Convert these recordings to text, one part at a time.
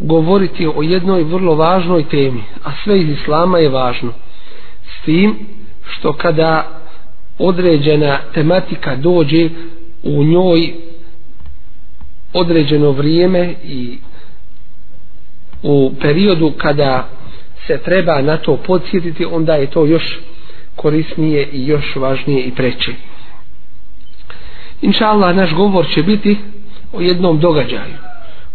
govoriti o jednoj vrlo važnoj temi, a sve iz Islama je važno. S tim što kada određena tematika dođe u njoj određeno vrijeme i u periodu kada se treba na to podsjetiti, onda je to još korisnije i još važnije i preće. Inša Allah, naš govor će biti o jednom događaju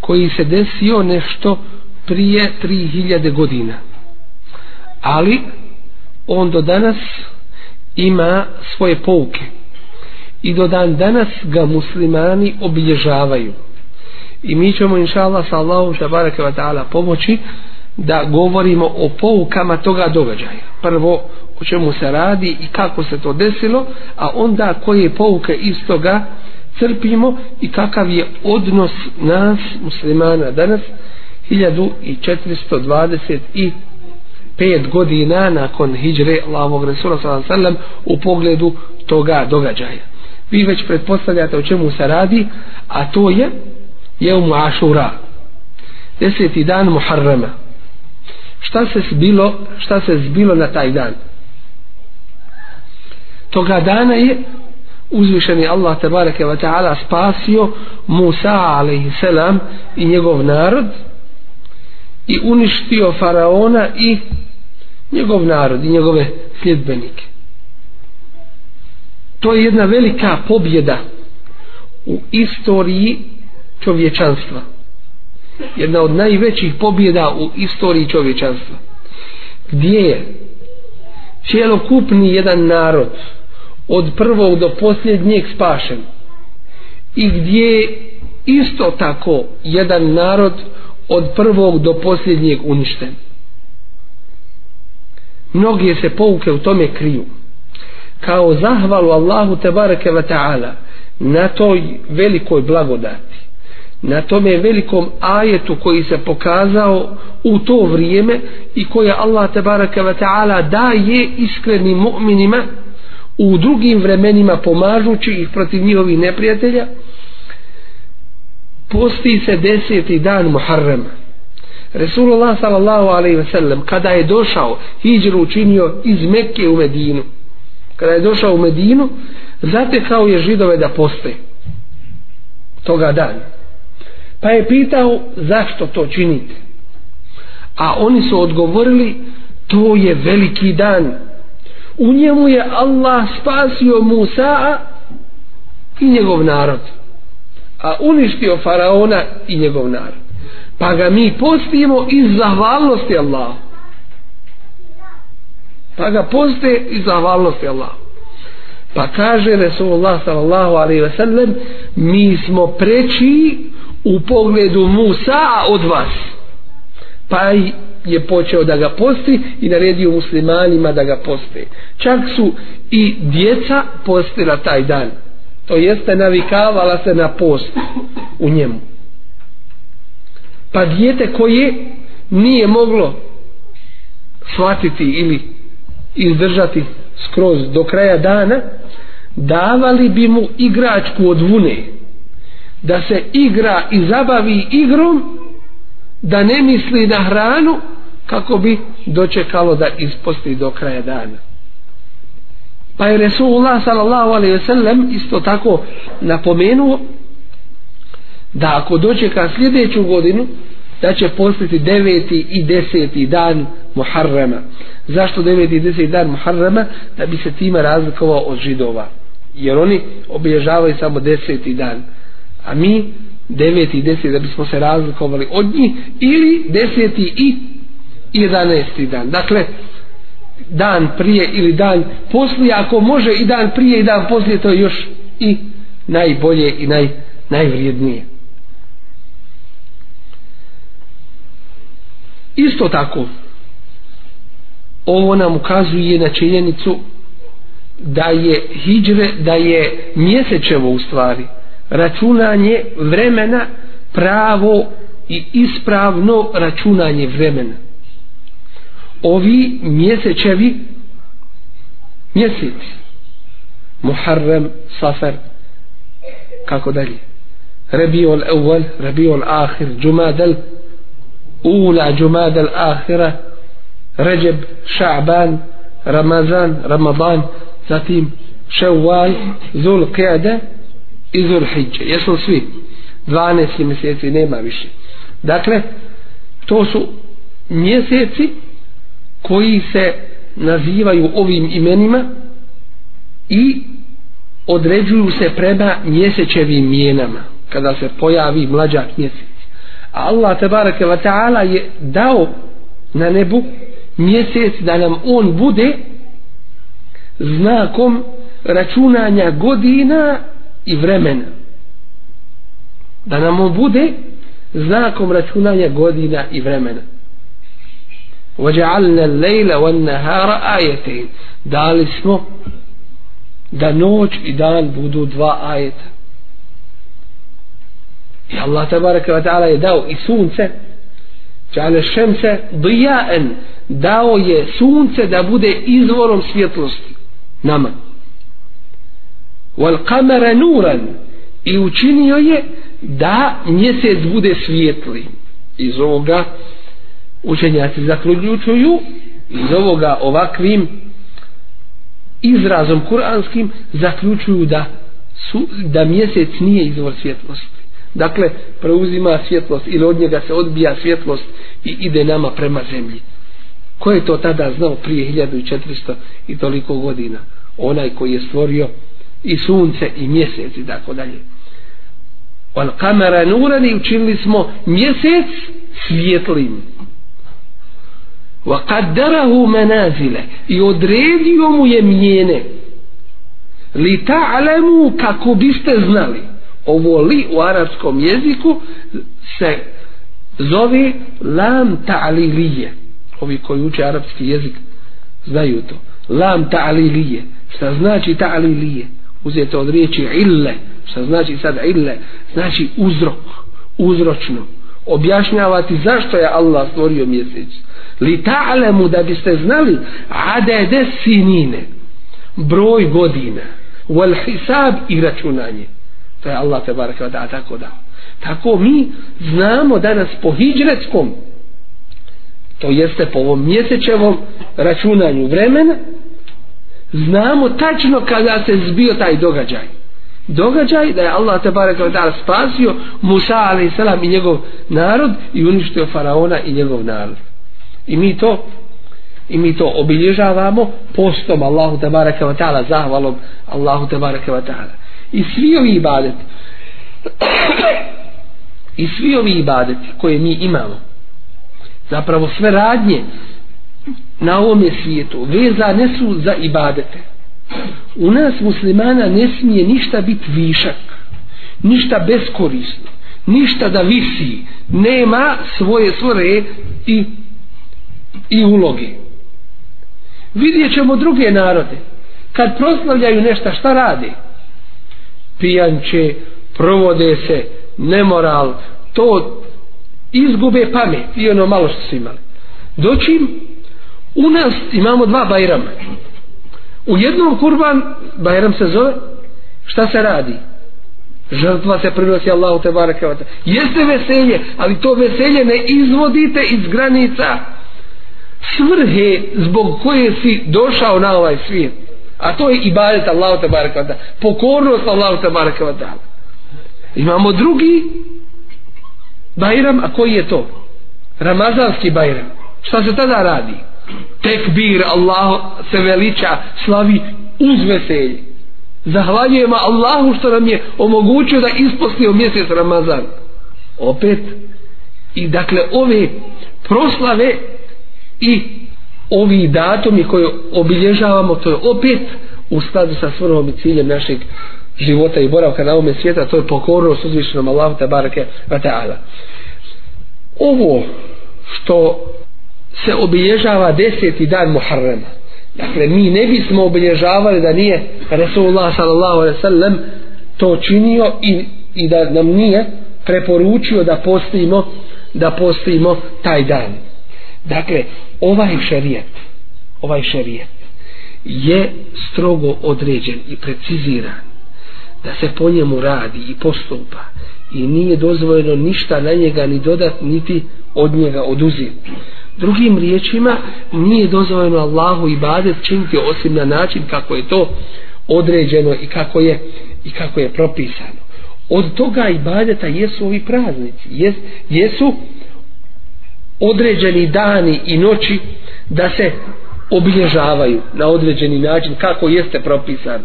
koji se desio nešto prije 3000 godina. Ali on do danas ima svoje pouke i do dan danas ga muslimani obilježavaju. I mi ćemo inša Allah sa Allahom šabaraka wa ta'ala pomoći da govorimo o poukama toga događaja. Prvo o čemu se radi i kako se to desilo, a onda koje pouke iz toga crpimo i kakav je odnos nas muslimana danas 1425 godina nakon hijre Allahovog Resula sallam u pogledu toga događaja. Vi već pretpostavljate o čemu se radi, a to je je u Ašura deseti dan Muharrama šta se zbilo šta se zbilo na taj dan toga dana je uzvišeni Allah tabaraka ve ta'ala spasio Musa alejhi selam i njegov narod i uništio faraona i njegov narod i njegove sljedbenike. To je jedna velika pobjeda u istoriji čovječanstva. Jedna od najvećih pobjeda u istoriji čovječanstva. Gdje je? Cijelokupni jedan narod od prvog do posljednjeg spašen. I gdje isto tako jedan narod od prvog do posljednjeg uništen. Mnogi se pouke u tome kriju. Kao zahvalu Allahu tebareke ve ta'ala na toj velikoj blagodati na tome velikom ajetu koji se pokazao u to vrijeme i koje Allah tebareke ve ta'ala daje iskrenim mu'minima u drugim vremenima pomažući ih protiv njihovih neprijatelja posti se deseti dan Muharrema. Resulullah sallallahu alaihi ve sellem kada je došao hijđru učinio iz Mekke u Medinu. Kada je došao u Medinu zatekao je židove da poste toga dana. Pa je pitao zašto to činite? A oni su odgovorili to je veliki dan u njemu je Allah spasio Musa i njegov narod a uništio faraona i njegov narod. Pa ga mi postimo iz zahvalnosti Allah pa ga poste iz zahvalnosti Allah pa kaže Resulullah sallallahu alaihi ve sellem mi smo preći u pogledu Musa od vas pa je počeo da ga posti i naredio muslimanima da ga poste. Čak su i djeca postila taj dan. To jeste navikavala se na post u njemu. Pa djete koje nije moglo shvatiti ili izdržati skroz do kraja dana, davali bi mu igračku od vune da se igra i zabavi igrom da ne misli na hranu kako bi dočekalo da isposti do kraja dana. Pa je Resulullah sallallahu alaihi ve sellem isto tako napomenuo da ako dočeka sljedeću godinu da će postiti deveti i deseti dan Muharrema. Zašto deveti i deseti dan Muharrema? Da bi se tima razlikovao od židova. Jer oni obilježavaju samo deseti dan. A mi deveti i deseti da bismo se razlikovali od njih ili deseti i jedanesti dan. Dakle, dan prije ili dan poslije, ako može i dan prije i dan poslije, to je još i najbolje i naj, najvrijednije. Isto tako, ovo nam ukazuje na činjenicu da je hijđre, da je mjesečevo u stvari računanje vremena pravo i ispravno računanje vremena. Ovi mjesečevi mjeseci Muharrem, Safar kako dalje. Rabiul Awal, Rabiul Akhir, Jumadal Ula, Jumadal Akhira Rajab, Ša'ban Ramazan, Ramadan zatim Ševal, Zul Qiyada i Zul Hidje jesu svi? 12 mjeseci nema više. Dakle to su mjeseci koji se nazivaju ovim imenima i određuju se prema mjesečevim mijenama kada se pojavi mlađak mjesec. A Allah tabaraka wa ta'ala je dao na nebu mjesec da nam on bude znakom računanja godina i vremena. Da nam on bude znakom računanja godina i vremena. وجعلنا الليل والنهار آيتين dali smo da noć i dan budu dva ajeta i Allah tabaraka wa ta'ala je dao i sunce čale šemse dijaen dao je sunce da bude izvorom svjetlosti nama wal kamera nuran i učinio je da mjesec bude svijetli iz ovoga učenjaci zaključuju iz ovoga ovakvim izrazom kuranskim zaključuju da su, da mjesec nije izvor svjetlosti. Dakle preuzima svjetlost ili od njega se odbija svjetlost i ide nama prema zemlji. Ko je to tada znao prije 1400 i toliko godina? Onaj koji je stvorio i sunce i mjesec i tako dalje. On kamera nurani učinili smo mjesec svjetlim wa qaddarahu manazile. I odredio mu je mjene li ta'lamu kako biste znali. Ovo li u arapskom jeziku se zove lam ta'lilije. Ovi koji uče arapski jezik znaju to. Lam ta'lilije. Šta znači ta'lilije? Uzeto od riječi ille. Šta znači sad ille? Znači uzrok. Uzročno. Objašnjavati zašto je Allah stvorio mjesec li ta'lemu da biste znali adede sinine broj godina wal hisab i računanje. To je Allah te baraka da tako da tako mi znamo danas po hijđretskom to jeste po ovom mjesečevom računanju vremena znamo tačno kada se zbio taj događaj. Događaj da je Allah te barek wa ta'ala spasio Musa alaih i njegov narod i uništio faraona i njegov narod i mi to i mi to obilježavamo postom Allahu te barek wa ta'ala zahvalom Allahu te barek wa ta'ala. I svi ovi ibadeti i svi ovi ibadeti koje mi imamo zapravo sve radnje na ovome svijetu vezane su za ibadete. U nas muslimana ne smije ništa biti višak ništa beskorisno ništa da visi. Nema svoje svore i i uloge. Vidjet ćemo druge narode. Kad proslavljaju nešto šta rade? Pijanče provode se nemoral to izgube pamet i ono malo što su imali. Doćim u nas imamo dva bajrama. U jednom kurban bajram se zove šta se radi? Žrtva se prinosi Allahu te barake jeste veselje ali to veselje ne izvodite iz granica svrhe zbog koje si došao na ovaj svijet a to je ibadet Allahu te vada. pokornost Allahu te vada. imamo drugi bajram a koji je to Ramazanski bajram. Šta se tada radi? Tekbir, Allah se veliča, slavi uz veselje. Zahvaljujemo Allahu što nam je omogućio da isposlio mjesec Ramazan. Opet, i dakle ove proslave i ovi datumi koje obilježavamo, to je opet u skladu sa svrhom i ciljem našeg života i boravka na ovome svijeta, to je pokornost uzvišenom Allahu tabarake wa ta'ala. Ovo što se obilježava deseti dan Muharrema, dakle mi ne bismo obilježavali da nije Resulullah sallallahu alaihi sallam to činio i, i da nam nije preporučio da postimo da postimo taj dan. Dakle, ovaj šerijet, ovaj šerijet je strogo određen i preciziran da se po njemu radi i postupa i nije dozvoljeno ništa na njega ni dodat niti od njega oduzeti. Drugim riječima nije dozvoljeno Allahu i badet činiti osim na način kako je to određeno i kako je i kako je propisano. Od toga i badeta jesu ovi praznici jes, jesu određeni dani i noći da se obilježavaju na određeni način kako jeste propisano.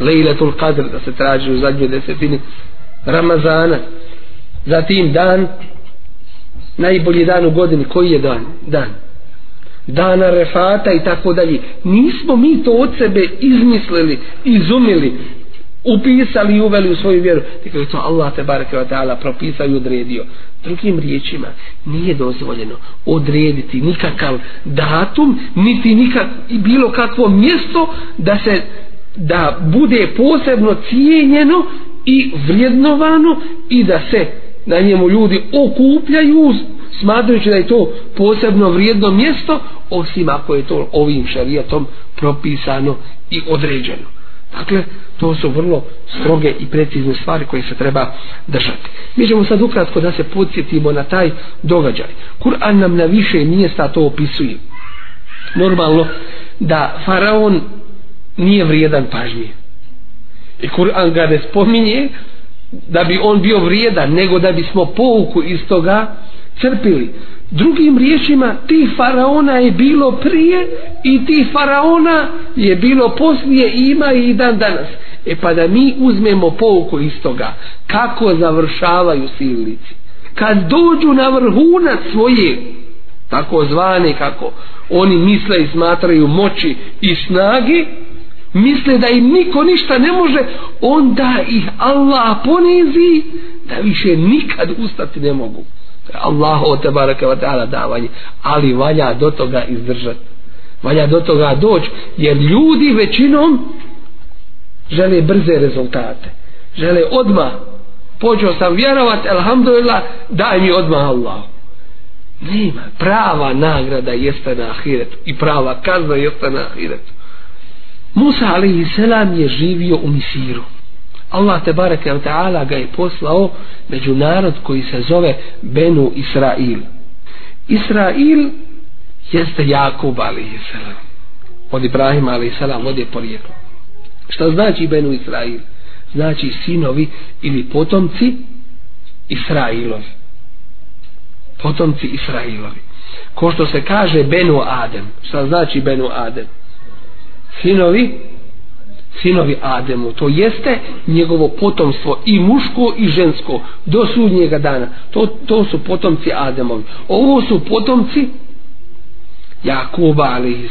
Lejletul Qadr da se traži u zadnjoj desetini Ramazana. Zatim dan najbolji dan u godini koji je dan? dan. Dana refata i tako dalje. Nismo mi to od sebe izmislili izumili upisali i uveli u svoju vjeru. Tako je to Allah te barake wa ta'ala propisao i odredio. Drugim riječima nije dozvoljeno odrediti nikakav datum niti nikak, bilo kakvo mjesto da se da bude posebno cijenjeno i vrijednovano i da se na njemu ljudi okupljaju smatrajući da je to posebno vrijedno mjesto osim ako je to ovim šarijatom propisano i određeno dakle to su vrlo stroge i precizne stvari koje se treba držati. Mi ćemo sad ukratko da se podsjetimo na taj događaj. Kur'an nam na više mjesta to opisuje. Normalno da faraon nije vrijedan pažnje. I Kur'an ga ne spominje da bi on bio vrijedan nego da bismo pouku iz toga crpili. Drugim riječima ti faraona je bilo prije i ti faraona je bilo poslije i ima i dan danas. E pa da mi uzmemo pouku iz toga kako završavaju silnici? Kad dođu na vrhunac svoje tako zvane kako oni misle i smatraju moći i snage misle da im niko ništa ne može onda ih Allah ponizi da više nikad ustati ne mogu. Allah o te baraka wa ta'ala davanje ali valja do toga izdržati. Valja do toga doći jer ljudi većinom žele brze rezultate. Žele odmah. Počeo sam vjerovat alhamdulillah daj mi odmah Allah nema. Prava nagrada jeste na ahiretu i prava kazna jeste na ahiretu. Musa alaihi selam je živio u Misiru. Allah te bareke wa ta'ala ga je poslao među narod koji se zove Benu Israil. Israil jeste Jakub ali selam. Od Ibrahima ali selam od je porijeklo. Šta znači Benu Israil? Znači sinovi ili potomci Israilovi. Potomci Israilovi. Ko što se kaže Benu Adem. Šta znači Benu Adem? sinovi sinovi Ademu. To jeste njegovo potomstvo i muško i žensko do sudnjega dana. To, to su potomci Ademovi. Ovo su potomci Jakuba alaihi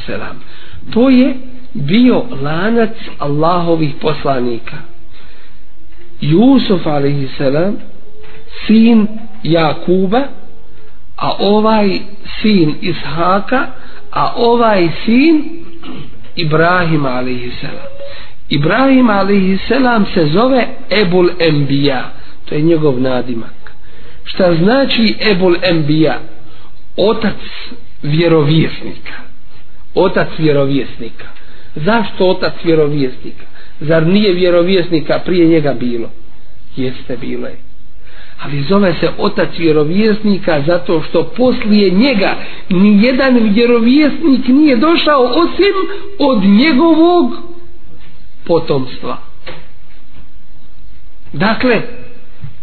to je bio lanac Allahovih poslanika. Jusuf alaihi sin Jakuba a ovaj sin Ishaka a ovaj sin Ibrahim alaihissalam. Ibrahim alaihissalam se zove Ebul Embija. To je njegov nadimak. Šta znači Ebul Embija? Otac vjerovjesnika. Otac vjerovjesnika. Zašto otac vjerovjesnika? Zar nije vjerovjesnika prije njega bilo? Jeste bilo je ali zove se otac vjerovjesnika zato što poslije njega ni jedan vjerovjesnik nije došao osim od njegovog potomstva dakle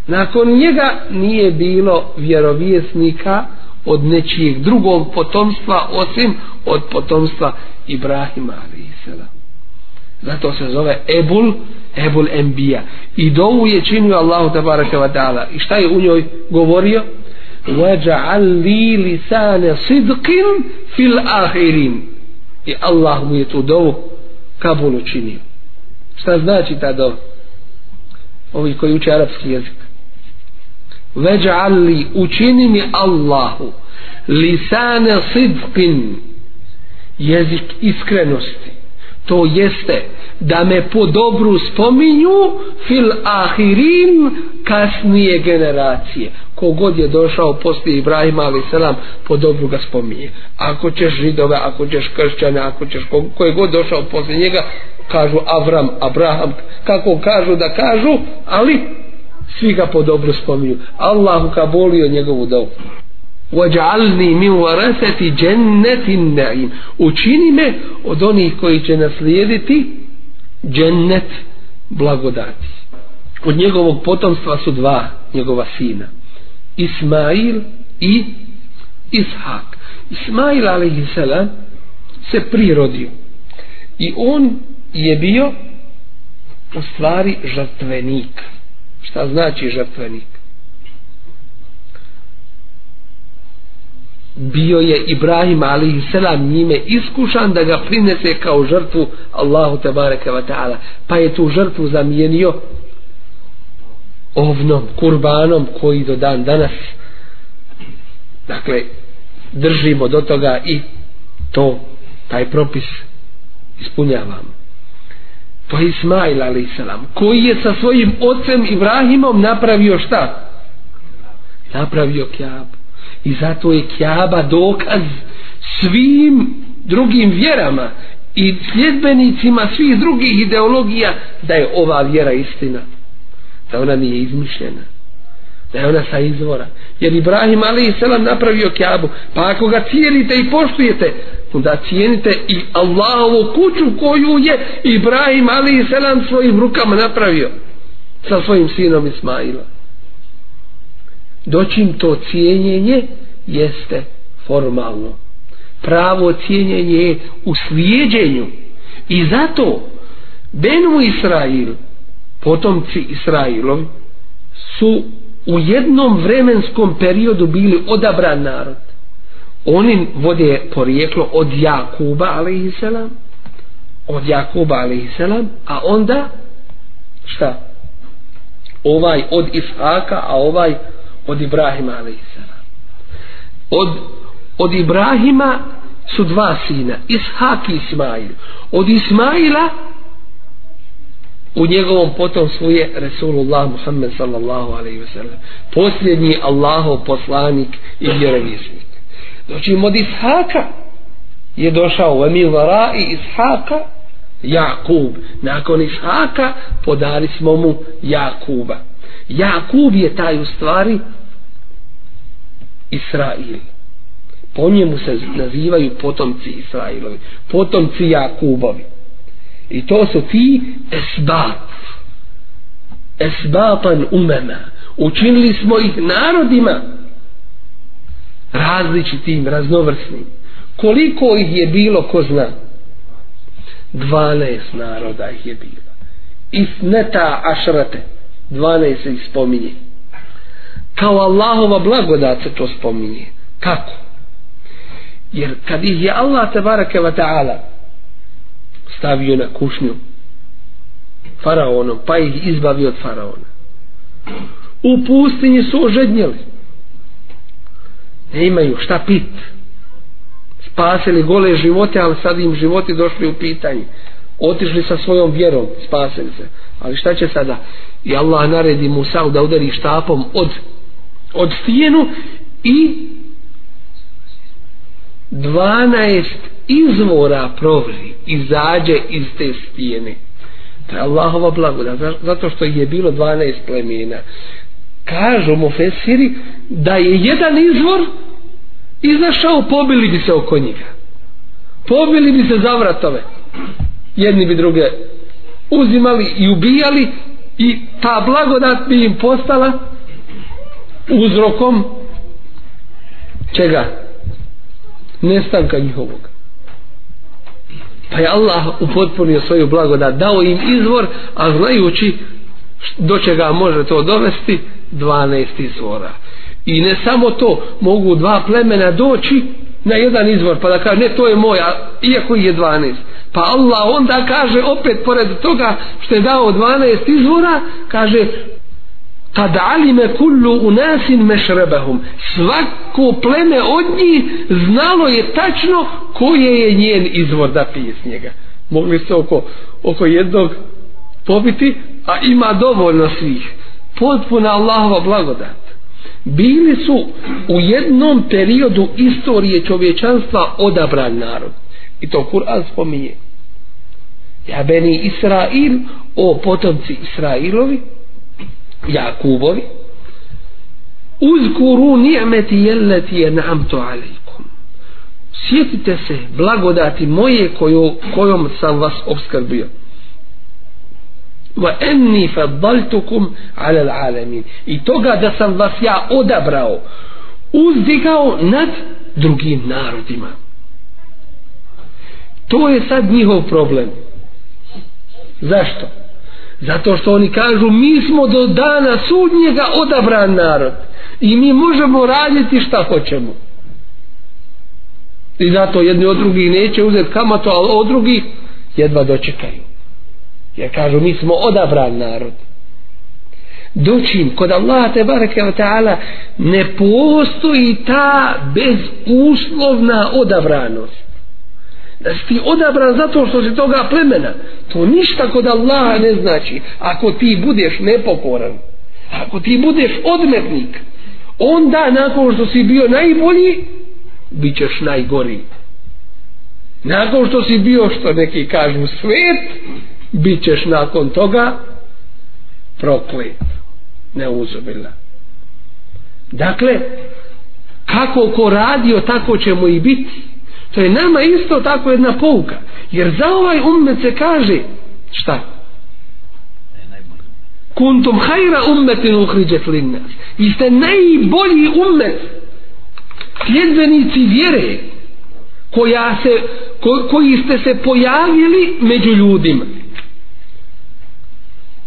nakon njega nije bilo vjerovjesnika od nečijeg drugog potomstva osim od potomstva Ibrahima alaihissala zato se zove Ebul Ebul Embija i dovu je činio Allahu tabaraka wa ta'ala i šta je u njoj govorio وَجَعَلْ لِي لِسَانَ صِدْقٍ فِي الْآخِرِينَ i Allah mu je tu dovu Kabul učinio šta znači ta dova ovi koji uče arapski jezik? Veđa'al učini mi Allahu lisane sidqin jezik iskrenosti. To jeste da me po dobru spominju fil ahirin kasnije generacije. Kogod je došao poslije Ibrahima ali selam po dobru ga spominje. Ako ćeš židove, ako ćeš kršćane ako ćeš koje god došao poslije njega kažu Avram, Abraham kako kažu da kažu ali svi ga po dobru spominju Allahu ka bolio njegovu dobu وَجَعَلْنِي مِنْ وَرَسَةِ جَنَّةِ النَّعِيمِ Učini me od onih koji će naslijediti džennet blagodati. Od njegovog potomstva su dva njegova sina. Ismail i Ishak. Ismail a.s. se prirodio. I on je bio u stvari žrtvenik. Šta znači žrtvenik? bio je Ibrahim alaihi selam njime iskušan da ga prinese kao žrtvu Allahu tabaraka wa ta'ala pa je tu žrtvu zamijenio ovnom kurbanom koji do dan danas dakle držimo do toga i to taj propis ispunjavamo to je Ismail a.s. koji je sa svojim ocem Ibrahimom napravio šta napravio kjab. i zato je kjaba dokaz svim drugim vjerama i sljedbenicima svih drugih ideologija da je ova vjera istina da ona nije izmišljena da je ona sa izvora jer Ibrahim a.s. napravio kjabu pa ako ga cijenite i poštujete onda cijenite i Allahovu kuću koju je Ibrahim ali i selam svojim rukama napravio sa svojim sinom Ismaila doćim to cijenjenje jeste formalno. Pravo cijenjenje je u slijedjenju. I zato Benu Israil potomci Israilovi su u jednom vremenskom periodu bili odabran narod oni vode porijeklo od Jakuba alaihissalam od Jakuba alaihissalam a onda šta? Ovaj od Ishaka a ovaj od Ibrahima alaihissalam od, od Ibrahima su dva sina Ishak i Ismail. Od Ismaila u njegovom potomstvu je Resulullah Muhammed sallallahu alaihi ve sellem posljednji Allahov poslanik i vjerovjesnik znači od Ishaka je došao u Emil i Ishaka Jakub nakon Ishaka podali smo mu Jakuba Jakub je taj u stvari Israil. Po njemu se nazivaju potomci Israilovi. Potomci Jakubovi. I to su ti esbat. Esbatan umema. Učinili smo ih narodima različitim, raznovrsnim. Koliko ih je bilo, ko zna? 12 naroda ih je bilo. Isneta ašrate. 12 se ih spominje kao Allahova blagodat se to spominje kako jer kad ih je Allah tabaraka wa ta'ala stavio na kušnju faraonom pa ih izbavio od faraona u pustinji su ožednjeli ne imaju šta pit. Spasili gole živote ali sad im životi došli u pitanje. Otišli sa svojom vjerom spasili se. Ali šta će sada? I Allah naredi Musa da udari štapom od od stijenu i 12 izvora provri izađe iz te stijene. To je Allahova blagoda zato što je bilo 12 plemena kažu mu Fesiri da je jedan izvor izašao pobili bi se oko njega. Pobili bi se za vratove. Jedni bi druge uzimali i ubijali i ta blagodat bi im postala uzrokom čega? Nestanka njihovog. Pa je Allah upotpunio svoju blagodat dao im izvor a znajući do čega može to dovesti? 12 izvora. I ne samo to mogu dva plemena doći na jedan izvor pa da kaže ne to je moja iako je 12 pa Allah onda kaže opet pored toga što je dao 12 izvora kaže kad alime kullu unasin mešrebahum svako pleme od njih znalo je tačno koje je njen izvor da pije s njega. Mogli se oko, oko jednog pobiti a ima dovoljno svih. Potpuna Allahova blagodat. Bili su u jednom periodu istorije čovječanstva odabran narod. I to Kur'an spominje. Ja beni Israil o potomci Israilovi Jakubovi uzkuru ni'meti jelleti je namtu alaikum sjetite se blagodati moje koju, kojom sam vas obskrbio wa enni faddaltukum ala alamin i toga da sam vas ja odabrao uzdigao nad drugim narodima. To je sad njihov problem. Zašto? zato što oni kažu mi smo do dana sudnjega odabran narod i mi možemo raditi šta hoćemo. I zato jedni od drugih neće uzeti kamatu ali od drugih jedva dočekaju jer kažu mi smo odabran narod. Doćim kod Allaha te bareke ve ta'ala ne postoji ta bezuslovna odabranost. Da si ti odabran zato što si toga plemena to ništa kod Allaha ne znači. Ako ti budeš nepokoran ako ti budeš odmetnik onda nakon što si bio najbolji bit ćeš najgori. Nakon što si bio što neki kažu svet bit ćeš nakon toga proklet. Neuzubila. Dakle kako ko radio tako ćemo i biti. To je nama isto tako jedna pouka. Jer za ovaj ummet se kaže šta? Kuntum hajra ummetin uhriđet linnas. Vi ste najbolji ummet sljedbenici vjere koja se, ko, koji ste se pojavili među ljudima.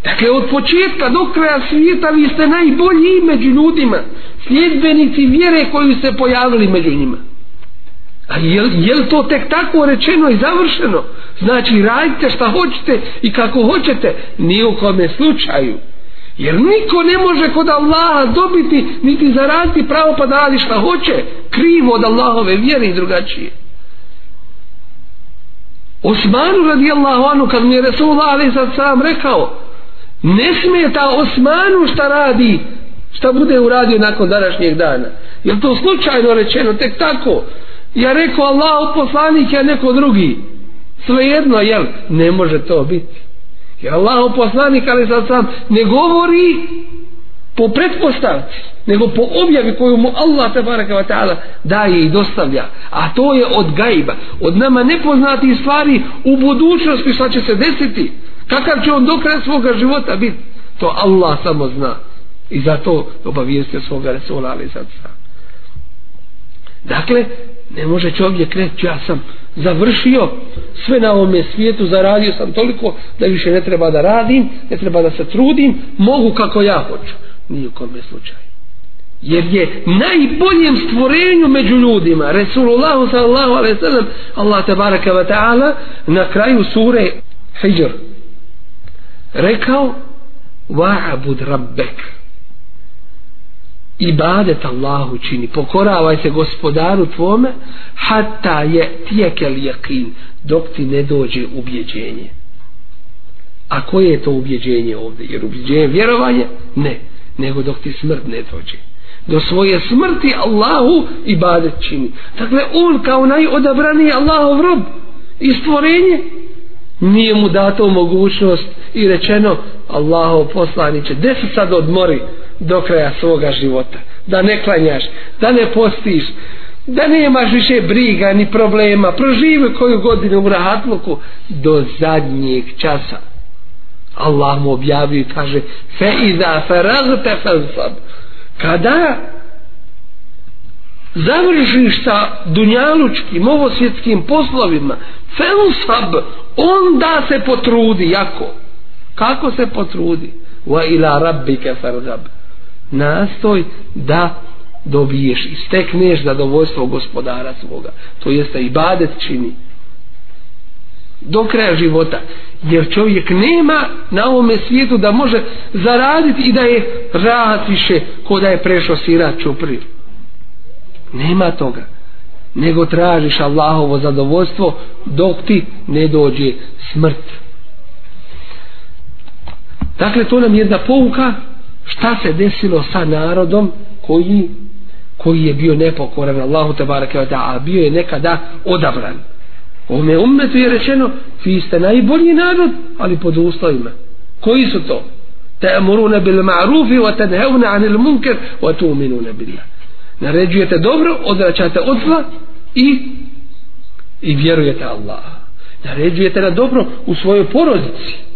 Dakle, od početka do kraja svijeta vi ste najbolji među ljudima, sljedbenici vjere koju ste pojavili među njima. A je, je li to tek tako rečeno i završeno? Znači, radite šta hoćete i kako hoćete, ni u kome slučaju. Jer niko ne može kod Allaha dobiti, niti zaraditi pravo pa da radi šta hoće, krivo od Allahove vjere i drugačije. Osmanu radijallahu anu, kad mi je Resulullah ali sad sam rekao, ne smeta Osmanu šta radi šta bude uradio nakon današnjeg dana. Je to slučajno rečeno? Tek tako. Ja rekao Allah poslanik je neko drugi. Svejedno jel? Ne može to biti. Jer Allah poslanik ali sad sam ne govori po pretpostavci nego po objavi koju mu Allah te wa ta'ala daje i dostavlja. A to je od gajba od nama nepoznati stvari u budućnosti šta će se desiti kakav će on do kraja svoga života biti to Allah samo zna. I zato obavijestio svoga Resula ali sad sam dakle ne može čovjek reći ja sam završio sve na ovome svijetu zaradio sam toliko da više ne treba da radim ne treba da se trudim mogu kako ja hoću. Nije u kome slučaju. Jer je najboljem stvorenju među ljudima Resulullah sallallahu alaihi sallam Allah tabaraka wa ta'ala na kraju sure Hijr rekao wa'bud rabbek. Ibadet Allahu čini. Pokoravaj se gospodaru tvome hatta je tijekel yakin dok ti ne dođe ubjeđenje. A koje je to ubjeđenje ovdje? Jer ubjeđenje vjerovanje? Ne. Nego dok ti smrt ne dođe. Do svoje smrti Allahu ibadet čini. Dakle on kao najodabraniji Allahov rob i stvorenje nije mu dato mogućnost i rečeno Allahov poslaniće gdje se sad odmori do kraja svoga života? Da ne klanjaš da ne postiš da nemaš više briga ni problema proživi koju godinu u rahatluku do zadnjeg časa. Allah mu objavio i kaže fe iza feragte fansab kada završiš sa dunjalučkim ovosvjetskim poslovima felsab onda se potrudi jako kako se potrudi? Wa ila rabbike fargab nastoj da dobiješ i stekneš zadovoljstvo gospodara svoga. To jeste ibadet čini. Do kraja života. Jer čovjek nema na ovome svijetu da može zaraditi i da je rahat više ko da je prešao sirat čupriju nema toga. Nego tražiš Allahovo zadovoljstvo dok ti ne dođe smrt dakle to nam je jedna pouka šta se desilo sa narodom koji koji je bio nepokoran. Allahu te bareke a bio je nekada odabran. Ome ummetu je rečeno vi ste najbolji narod ali pod uslovima. Koji su to? Ta'muruna bil ma'rufi wa tanhauna 'anil munkar wa tu'minuna billah. Naređujete dobro, odračate od zla i i vjerujete Allah. Naređujete na dobro u svojoj porodici.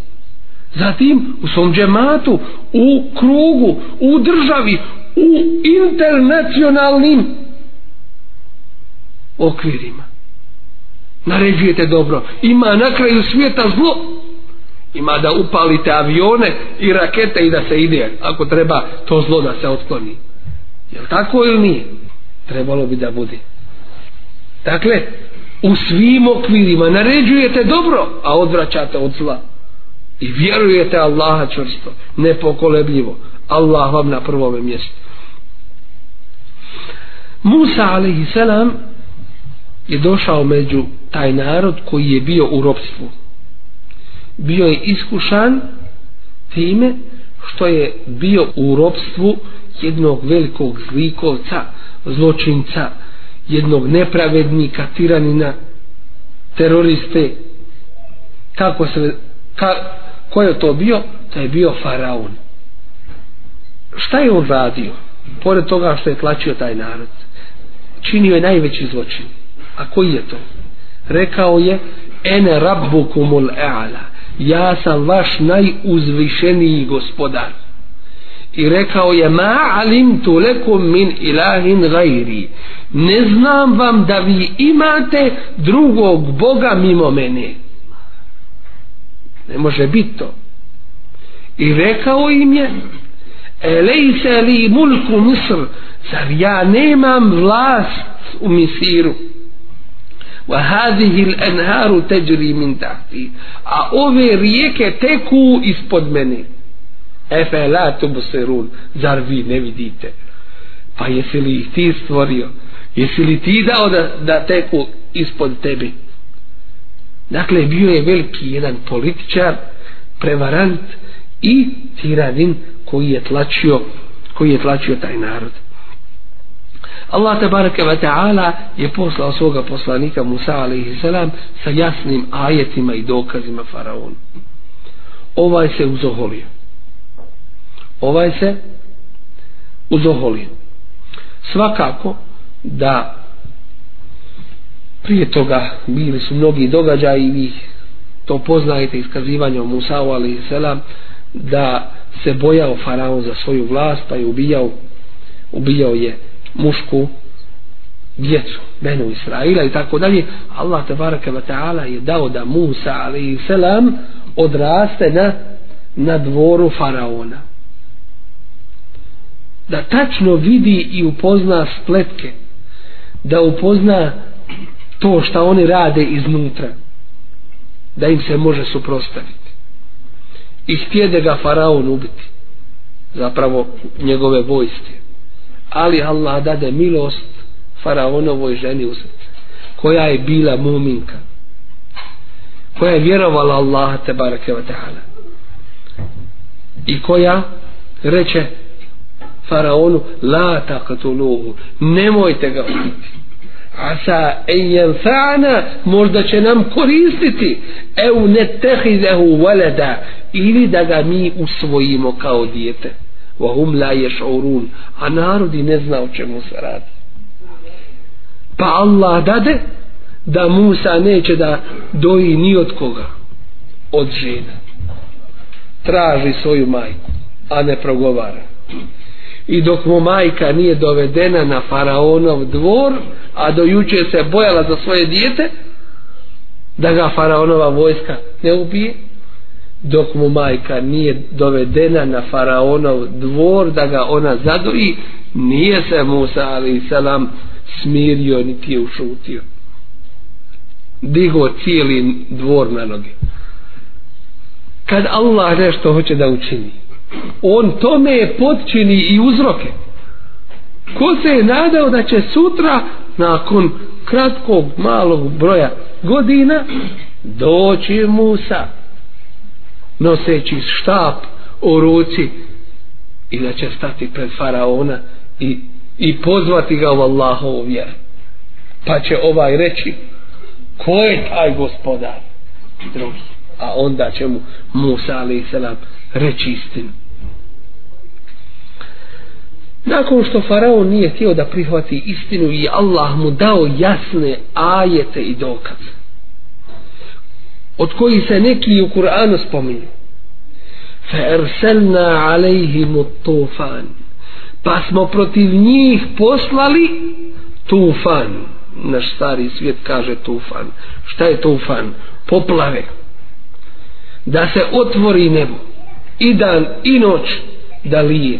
Zatim u svom džematu, u krugu, u državi, u internacionalnim okvirima. Naređujete dobro. Ima na kraju svijeta zlo. Ima da upalite avione i rakete i da se ide. Ako treba to zlo da se otkloni. Je li tako ili nije? Trebalo bi da bude. Dakle, u svim okvirima naređujete dobro, a odvraćate od zla. I vjerujete Allaha čvrsto, nepokolebljivo. Allah vam na prvome mjestu. Musa a.s. selam je došao među taj narod koji je bio u ropstvu. Bio je iskušan time što je bio u ropstvu jednog velikog zlikovca, zločinca, jednog nepravednika, tiranina, teroriste, kako se, ka, ko je to bio? To je bio faraon. Šta je on radio? Pored toga što je tlačio taj narod. Činio je najveći zločin. A koji je to? Rekao je, ene rabbukumul e'ala. Ja sam vaš najuzvišeniji gospodar i rekao je ma alimtu lekum min ilahin gajri ne znam vam da vi imate drugog Boga mimo mene ne može biti to. I rekao im je elejse li mulku misr zar ja nemam vlast u misiru? Wa hadhihi al-anharu tajri min tahti. A ove rijeke teku ispod mene. Efe la tubsirun zar vi ne vidite? Pa jesi li ih ti stvorio? Jesi li ti dao da, da teku ispod tebi dakle bio je veliki jedan političar prevarant i tiradin koji je tlačio koji je tlačio taj narod. Allah tabaraka wa ta'ala je poslao svoga poslanika Musa alaihi salam sa jasnim ajetima i dokazima faraonu. Ovaj se uzoholio. Ovaj se uzoholio. Svakako da prije toga bili su mnogi događaji i vi to poznajete iskazivanje o Musa'u ali selam da se bojao faraon za svoju vlast pa je ubijao ubijao je mušku djecu Benu Israila i tako dalje. Allah tabaraka wa ta'ala je dao da Musa ali selam odraste na na dvoru faraona. Da tačno vidi i upozna spletke da upozna to što oni rade iznutra da im se može suprostaviti i htjede ga faraon ubiti zapravo njegove vojske. Ali Allah dade milost faraonovoj ženi u srce koja je bila muminka koja je vjerovala Allaha te barake wa ta'ala. I koja reče faraonu la taqtuluhu nemojte ga ubiti asa ejen fa'ana možda će nam koristiti. Eu netehidehu walada ili da ga mi usvojimo kao dijete. Wa hum la yash'urun a narodi ne zna o čemu se radi. Pa Allah dade da Musa neće da doji ni od koga od žena. Traži svoju majku a ne progovara i dok mu majka nije dovedena na faraonov dvor a do juče se bojala za svoje dijete da ga faraonova vojska ne ubije dok mu majka nije dovedena na faraonov dvor da ga ona zadoji nije se Musa ali selam smirio niti je ušutio. Digo cijeli dvor na noge. Kad Allah nešto hoće da učini on tome potčini i uzroke. Ko se je nadao da će sutra nakon kratkog malog broja godina doći Musa noseći štap u ruci i da će stati pred faraona i, i pozvati ga u Allahovu vjeru. Pa će ovaj reći ko je taj gospodar? Drugi. A onda će mu Musa ali salam reći istinu nakon što faraon nije htio da prihvati istinu i Allah mu dao jasne ajete i dokaze od koji se neki u Kur'anu spominju fa arsalna alejhim tufan pa smo protiv njih poslali tufan. Naš stari svijet kaže tufan. Šta je tufan? Poplave. Da se otvori nebo i dan i noć da lije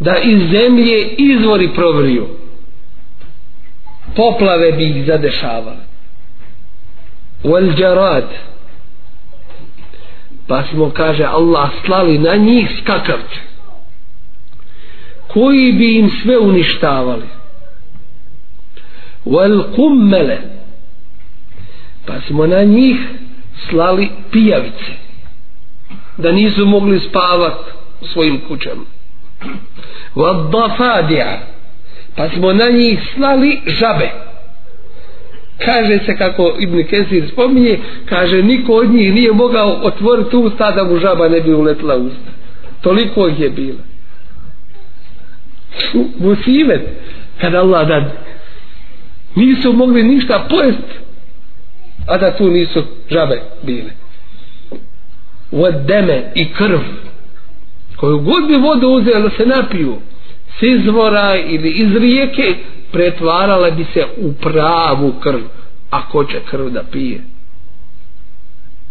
da iz zemlje izvori provriju. Poplave bi ih zadešavale. Wal jarad. Pa smo kaže Allah slali na njih skakavce koji bi im sve uništavali. Wal kummele. Pa smo na njih slali pijavice da nisu mogli spavati u svojim kućama wal pa smo na njih slali žabe. Kaže se kako Ibn Kesir spominje kaže niko od njih nije mogao otvoriti usta da mu žaba ne bi uletla usta. Toliko ih je bilo. Musivet. Kada Allah da nisu mogli ništa pojest a da tu nisu žabe bile. Od deme i krv koju god bi vodu uzeli se napiju s izvora ili iz rijeke pretvarala bi se u pravu krv a ko će krv da pije?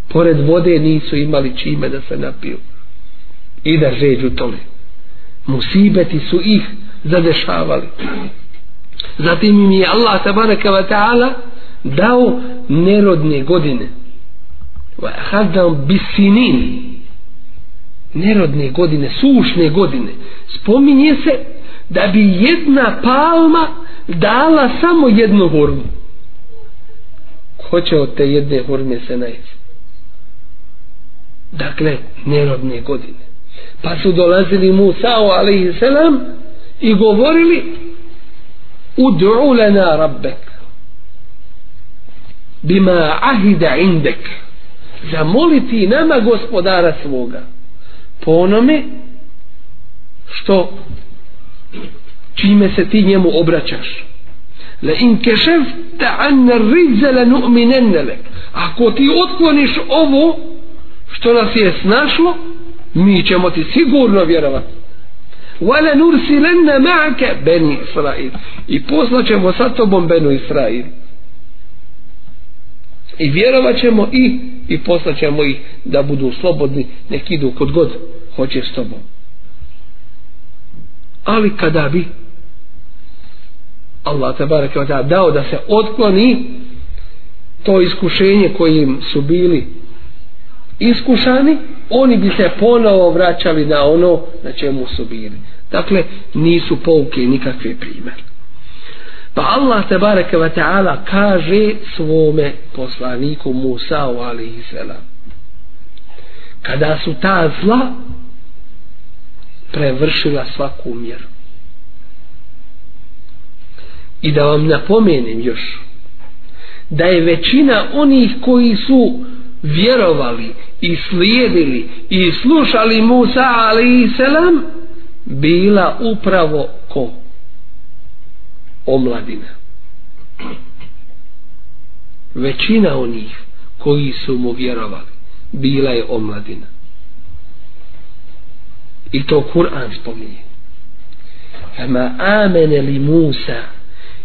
Pored vode nisu imali čime da se napiju. I da žeđu tome musibeti su ih zadešavali. Zatim im je Allah tabaraka wa ta'ala dao nerodne godine. Wa ahadam bisinin nerodne godine sušne godine. Spominje se da bi jedna palma dala samo jednu hurmu ko će od te jedne hurme se naći dakle nerodne godine. Pa su dolazili Musa alaihi selam i govorili Udu'u lana rabbek bima ahida indek. Zamoliti nama gospodara svoga onome što čime se ti njemu obraćaš. La in kešefta anna rizza la nu'minenne lek. Ako ti otkloniš ovo što nas je snašlo mi ćemo ti sigurno vjerovati. Wala nursilanna ma'aka bani israil. I poslaćemo sa tobom benu israil i vjerovat ćemo i i poslaćemo ih da budu slobodni nek idu kod god hoće s tobom. Ali kada bi Allah te bareke dao da se otkloni to iskušenje kojim su bili iskušani oni bi se ponovo vraćali na ono na čemu su bili. Dakle nisu pouke nikakve primjeri pa Allah te bareke ve ta'ala kaže svome poslaniku Musa alejhi salam kada su ta zla prevršila svaku mjeru. I da vam napomenem još da je većina onih koji su vjerovali i slijedili i slušali Musa alaihi selam bila upravo ko? Omladina. Većina onih koji su mu vjerovali bila je omladina. I to Kur'an spominje. Fama amene li Musa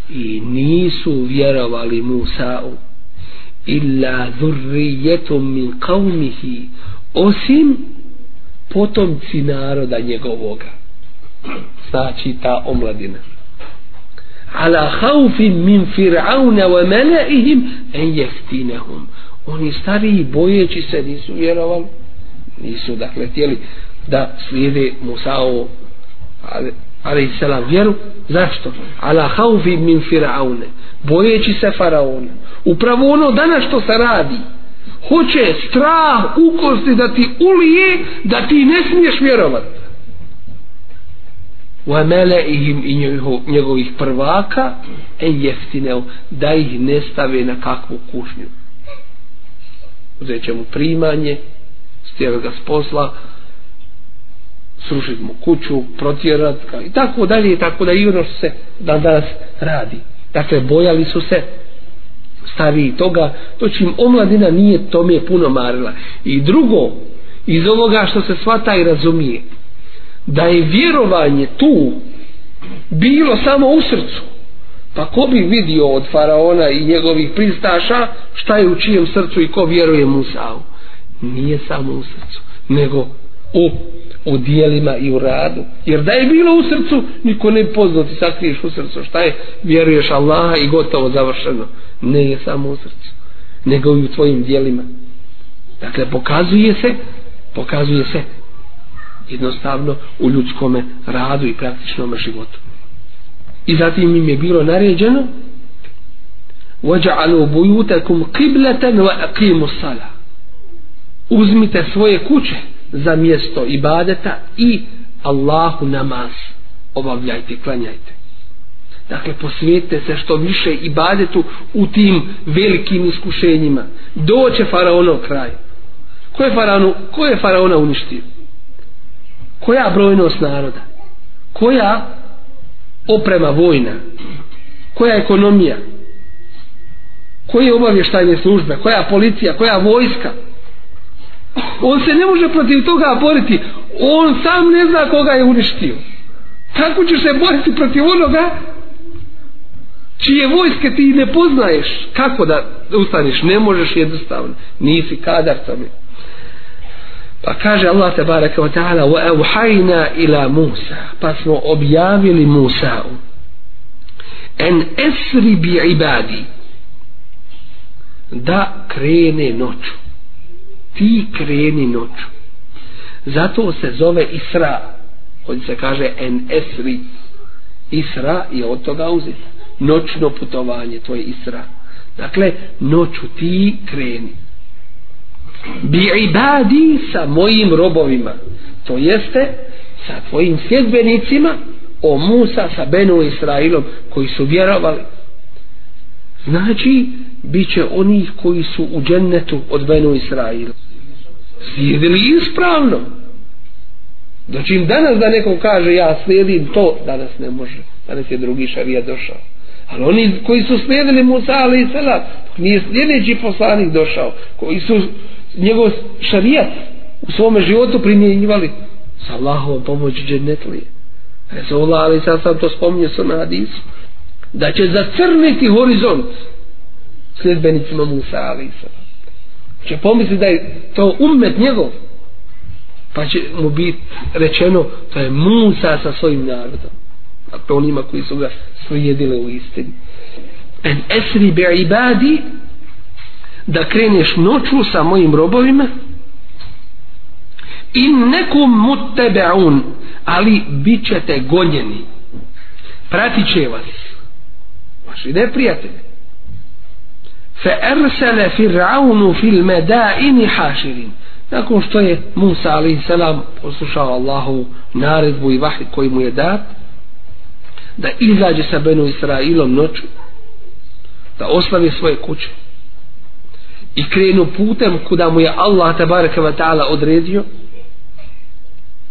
i nisu vjerovali Musa'u illa zurrijetom min qavmihi osim potomci naroda njegovoga. Znači ta omladina ala haufin min fir'auna wa mala'ihim en jeftinehum. Oni stariji bojeći se nisu vjerovali nisu dakle htjeli da slijede Musao ali selam vjeru. Zašto? Ala haufi min firaune bojeći se faraona. Upravo ono danas što se radi hoće strah ukosti da ti ulije da ti ne smiješ vjerovati wa meleihim i njegovih prvaka en jeftineo da ih ne stave na kakvu kušnju uzet će mu primanje stjeve ga s posla srušit mu kuću, protjerat ga i tako dalje i tako da i ono što se dan danas radi. Dakle, bojali su se stariji toga, to čim omladina nije tome puno marila. I drugo, iz ovoga što se svata i razumije, da je vjerovanje tu bilo samo u srcu, pa ko bi vidio od faraona i njegovih pristaša šta je u čijem srcu i ko vjeruje Musa'u? Nije samo u srcu, nego u u dijelima i u radu. Jer da je bilo u srcu, niko ne poznao ti sakriješ u srcu. Šta je? Vjeruješ Allaha i gotovo završeno. Ne je samo u srcu, nego i u tvojim dijelima. Dakle, pokazuje se, pokazuje se jednostavno u ljudskome radu i praktičnom životu. I zatim im je bilo naređeno وَجَعَلُوا بُيُوتَكُمْ قِبْلَةً وَأَقِيمُوا الصَّلَةِ Uzmite svoje kuće za mjesto ibadeta i Allahu namaz obavljajte, klanjajte. Dakle, posvijetite se što više ibadetu u tim velikim iskušenjima. Doće faraonov kraj. Ko je, faraonu, ko je faraona uništio? Koja brojnost naroda? Koja oprema vojna? Koja ekonomija? Koje obavještajne službe? Koja policija? Koja vojska? on se ne može protiv toga boriti on sam ne zna koga je uništio kako ćeš se boriti protiv onoga čije vojske ti ne poznaješ kako da ustaniš ne možeš jednostavno nisi kadar tome pa kaže Allah te baraka wa ta'ala wa evhajna ila Musa. Pa smo objavili Musa en esri bi ibadi. Da krene noću. Ti kreni noću. Zato se zove Isra. Ovdje se kaže en esri. Isra je od toga uzeti noćno putovanje to je Isra. Dakle noću ti kreni bi ibadi sa mojim robovima. To jeste sa tvojim sjedbenicima o Musa sa Benu Israilom koji su vjerovali. Znači bit će onih koji su u džennetu od Benu Israila. Slijedili ispravno. Znači danas da neko kaže ja slijedim to danas ne može. Danas je drugi šarija došao. Ali oni koji su slijedili Musa ali i Selam nije sljedeći poslanik došao koji su njegov šarijat u svome životu primjenjivali. Sa Allahovom pomoći džennetlije Resulullah ali sad sam to spominje sa na hadisu. Da će zacrniti horizont sljedbenicima Musa ali i Sela će pomisliti da je to umet njegov pa će mu biti rečeno to je Musa sa svojim narodom. A to onima koji su ga slijedile u istini. En esri bi ibadi da kreneš noću sa mojim robovima in nekum mutebeun ali bit ćete gonjeni. Pratit će vas vaši neprijatelji. Fe ersele firaunu fil meda ini haširin. Nakon što je Musa a.s. poslušao Allahu naredbu i vahid koji mu je dat da izađe sa Benu Israilom noću da oslavi svoje kuće i krenu putem kuda mu je Allah tabaraka wa ta'ala odredio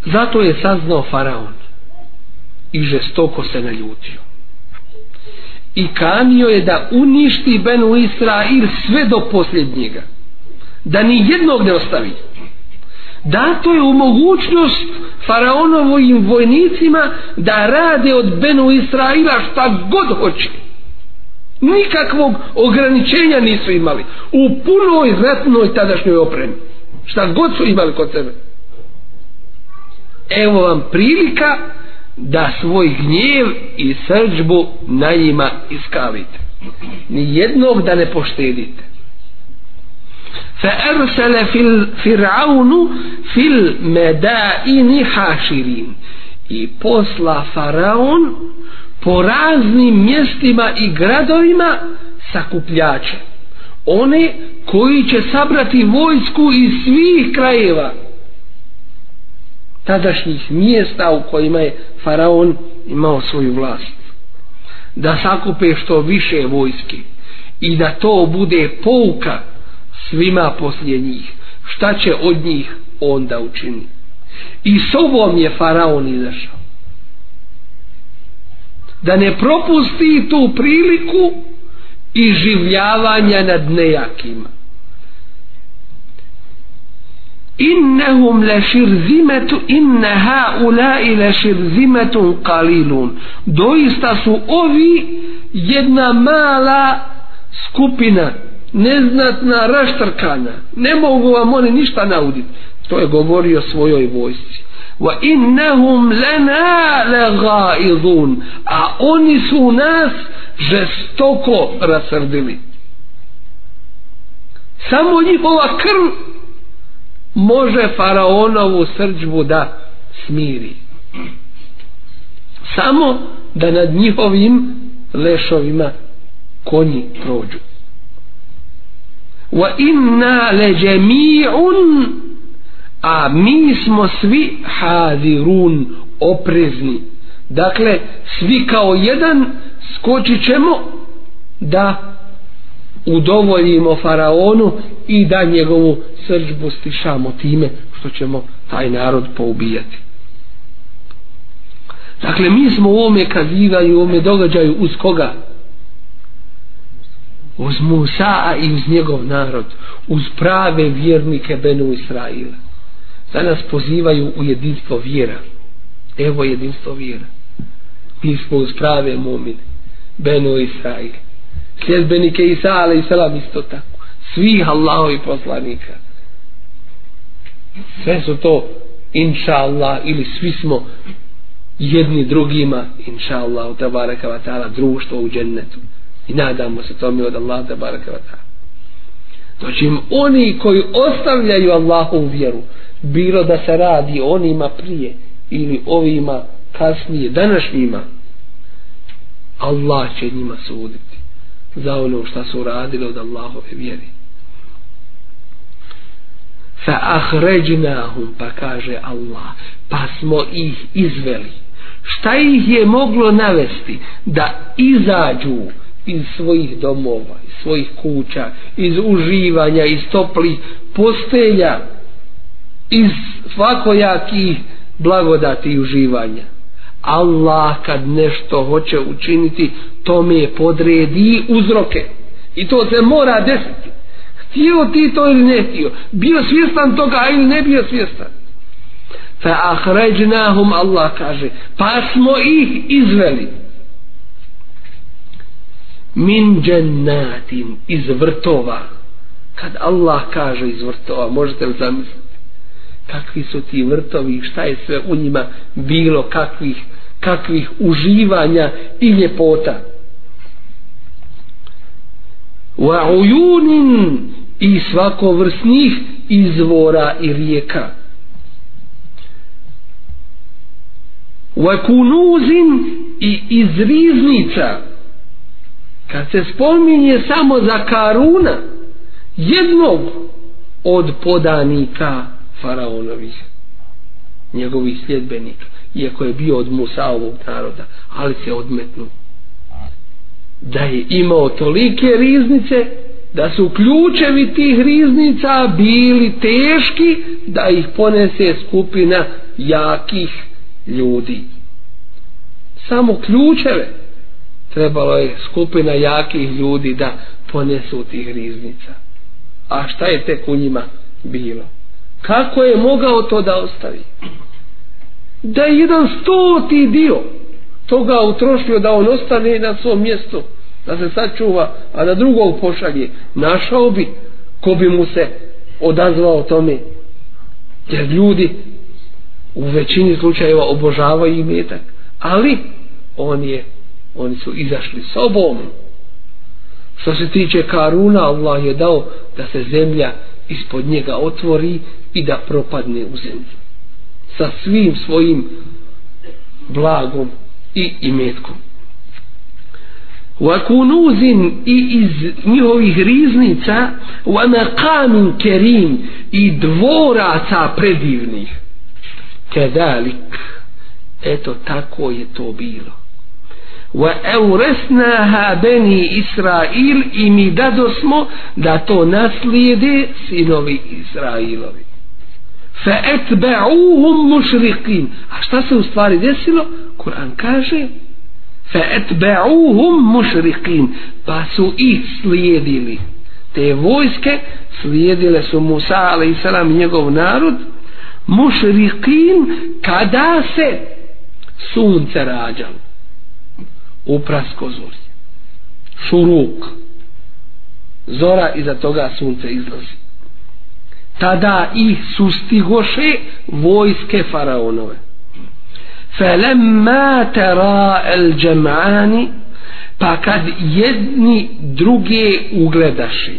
zato je saznao faraon i žestoko se naljutio. I kanio je da uništi Benu Israil sve do posljednjega da ni jednog ne ostavi. Dato je u mogućnost faraonovim vojnicima da rade od Benu Israila šta god hoće nikakvog ograničenja nisu imali u punoj ratnoj tadašnjoj opremi šta god su imali kod sebe evo vam prilika da svoj gnjev i srđbu na njima iskalite ni jednog da ne poštedite فأرسل في فرعون في المدائن حاشرين i posla faraon po raznim mjestima i gradovima sakupljače one koji će sabrati vojsku iz svih krajeva tadašnjih mjesta u kojima je faraon imao svoju vlast. Da sakupe što više vojske i da to bude pouka svima poslije njih. Šta će od njih onda učiniti? I sobom je faraon izašao. Da ne propusti tu priliku i življavanja nad nejakima. Innahum la shirzimetu inna haulai la shirzimetun qalilun. Doista su ovi jedna mala skupina neznatna raštrkana ne mogu vam oni ništa nauditi to je govorio svojoj vojsci. Wa innahum lana lagaidun a oni su nas žestoko rasrdili. Samo njihova krv može faraonovu srđbu da smiri. Samo da nad njihovim lešovima konji prođu. Wa inna le džemi'un a mi smo svi hadirun oprezni. Dakle svi kao jedan skočit ćemo da udovoljimo faraonu i da njegovu srđbu stišamo time što ćemo taj narod poubijati. Dakle mi smo u ome kazivanju u ome događaju uz koga? Uz Musa i uz njegov narod uz prave vjernike Benu Israila danas pozivaju u jedinstvo vjera. Evo jedinstvo vjera. Mi smo uz prave momine Beno Israil. sljedbenike Isa ale i selam isto tako. Svih Allahovi poslanika. Sve su to inša Allah ili svi smo jedni drugima inša Allah u tabaraka wa ta'ala društvo u džennetu. I nadamo se tome od Allah tabaraka wa ta'ala. Znači oni koji ostavljaju Allahovu vjeru bilo da se radi onima prije ili ovima kasnije današnjima Allah će njima suditi za ono što su radili od Allahove vjeri fa ahređnahum pa kaže Allah pa smo ih izveli. Šta ih je moglo navesti? Da izađu iz svojih domova iz svojih kuća iz uživanja iz toplih postelja iz svakojakih blagodati i uživanja. Allah kad nešto hoće učiniti to je podredi uzroke. I to se mora desiti. Htio ti to ili ne htio? Bio svjestan toga ili ne bio svjestan? Fa ahređnahum Allah kaže pa smo ih izveli. Min džennatin iz vrtova. Kad Allah kaže iz vrtova možete li zamisliti? Kakvi su ti vrtovi šta je sve u njima bilo kakvih kakvih uživanja i ljepota. Wa ujunin i svakovrsnih izvora i rijeka. Wa kunuzin i iz riznica kad se spominje samo za Karuna jednog od podanika faraonovih njegovih sljedbenika iako je bio od Musaovog naroda ali se odmetnu da je imao tolike riznice da su ključevi tih riznica bili teški da ih ponese skupina jakih ljudi. Samo ključeve trebalo je skupina jakih ljudi da ponesu tih riznica. A šta je tek u njima bilo? Kako je mogao to da ostavi? Da je jedan stoti dio toga utrošio da on ostane na svom mjestu da se sačuva a da drugog pošalje. Našao bi ko bi mu se odazvao tome. Jer ljudi u većini slučajeva obožavaju imetak ali on je oni su izašli sobom. Što se tiče Karuna Allah je dao da se zemlja ispod njega otvori i da propadne u zemlju sa svim svojim blagom i imetkom. Wa i iz njihovih riznica wa maqamin kerim i dvoraca predivnih. Kedalik. Eto tako je to bilo wa euresnaha beni Israil i mi dadosmo da to naslijede sinovi Israilovi. Fa etba'uhum mushriqin. A šta se u stvari desilo? Kur'an kaže fa etba'uhum mushriqin pa su ih slijedili. Te vojske slijedile su Musa a.s. i njegov narod. Mušriqin kada se sunce rađalo u prasko šuruk. Zora iza toga sunce izlazi. Tada ih sustigoše vojske faraonove. Felemma tera el džemani pa kad jedni druge ugledaše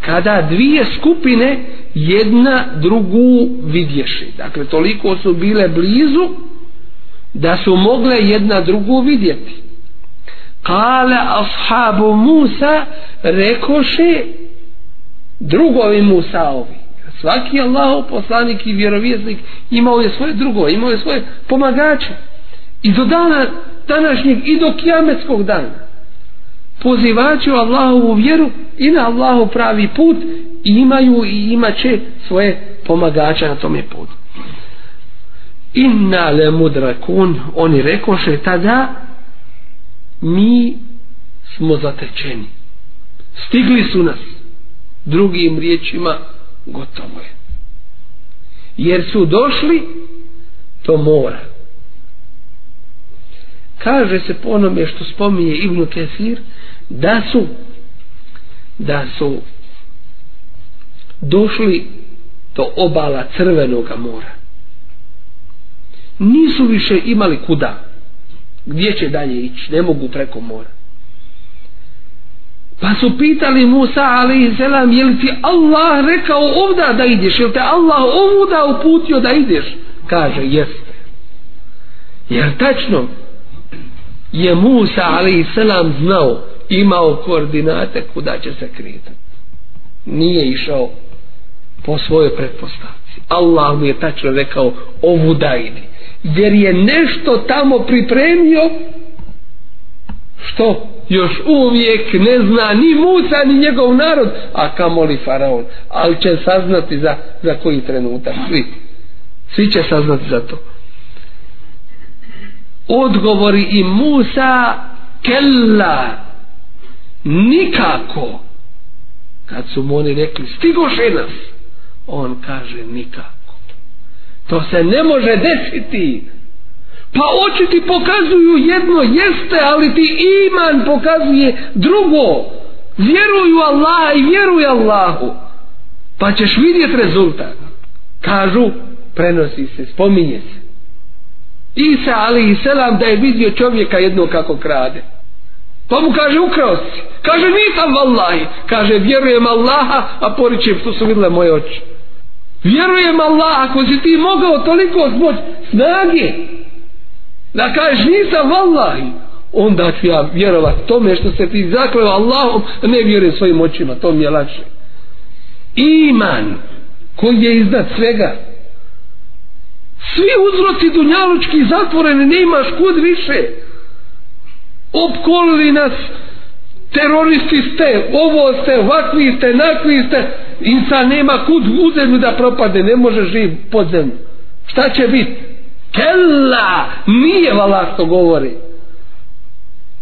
kada dvije skupine jedna drugu vidješe dakle toliko su bile blizu da su mogle jedna drugu vidjeti kale ashabu Musa rekoše drugovi Musaovi svaki Allahov poslanik i vjerovjesnik imao je svoje drugo, imao je svoje pomagače. I do dana današnjeg i do kijametskog dana pozivači u Allahovu vjeru i na Allahov pravi put i imaju i imaće svoje pomagače na tome putu. Inna le mudrakun oni rekoše tada mi smo zatečeni. Stigli su nas. Drugim riječima gotovo je. Jer su došli to mora. Kaže se po onome što spominje Ibnu Kesir da su da su došli do obala crvenoga mora. Nisu više imali kuda gdje će dalje ići? Ne mogu preko mora. Pa su pitali Musa a.s. je li ti Allah rekao ovda da ideš? Je li te Allah ovuda uputio da ideš? Kaže jeste. Jer tačno je Musa a.s. znao imao koordinate kuda će se kretati nije išao po svojoj pretpostavci. Allah mu je tačno rekao ovuda idi jer je nešto tamo pripremio što još uvijek ne zna ni Musa ni njegov narod a kamoli faraon. Ali će saznati za, za koji trenutak svi. Svi će saznati za to. Odgovori i Musa kella. Nikako. Kad su mu oni rekli stigoše nas. On kaže nikako. To se ne može desiti. Pa oči ti pokazuju jedno jeste, ali ti iman pokazuje drugo. Vjeruju Allaha i vjeruj Allahu. Pa ćeš vidjeti rezultat. Kažu, prenosi se, spominje se. Isa ali i selam da je vidio čovjeka jedno kako krade. Pa mu kaže ukrao si. Kaže nisam vallahi. Kaže vjerujem Allaha, a poričem što su vidle moje oči vjerujem Allah ako si ti mogao toliko zmoć snage da kažeš nisam vallahi onda ću ja vjerovat tome što se ti zakleo Allahom ne vjerujem svojim očima to mi je lakše. Iman koji je iznad svega. Svi uzroci dunjalučki zatvoreni ne imaš kud više. Opkolili nas teroristi ste, ovo ste, vakvi ste, nakvi ste, insan nema kud u zemlju da propade, ne može živ pod zemlju. Šta će biti? Kella, nije vala što govori.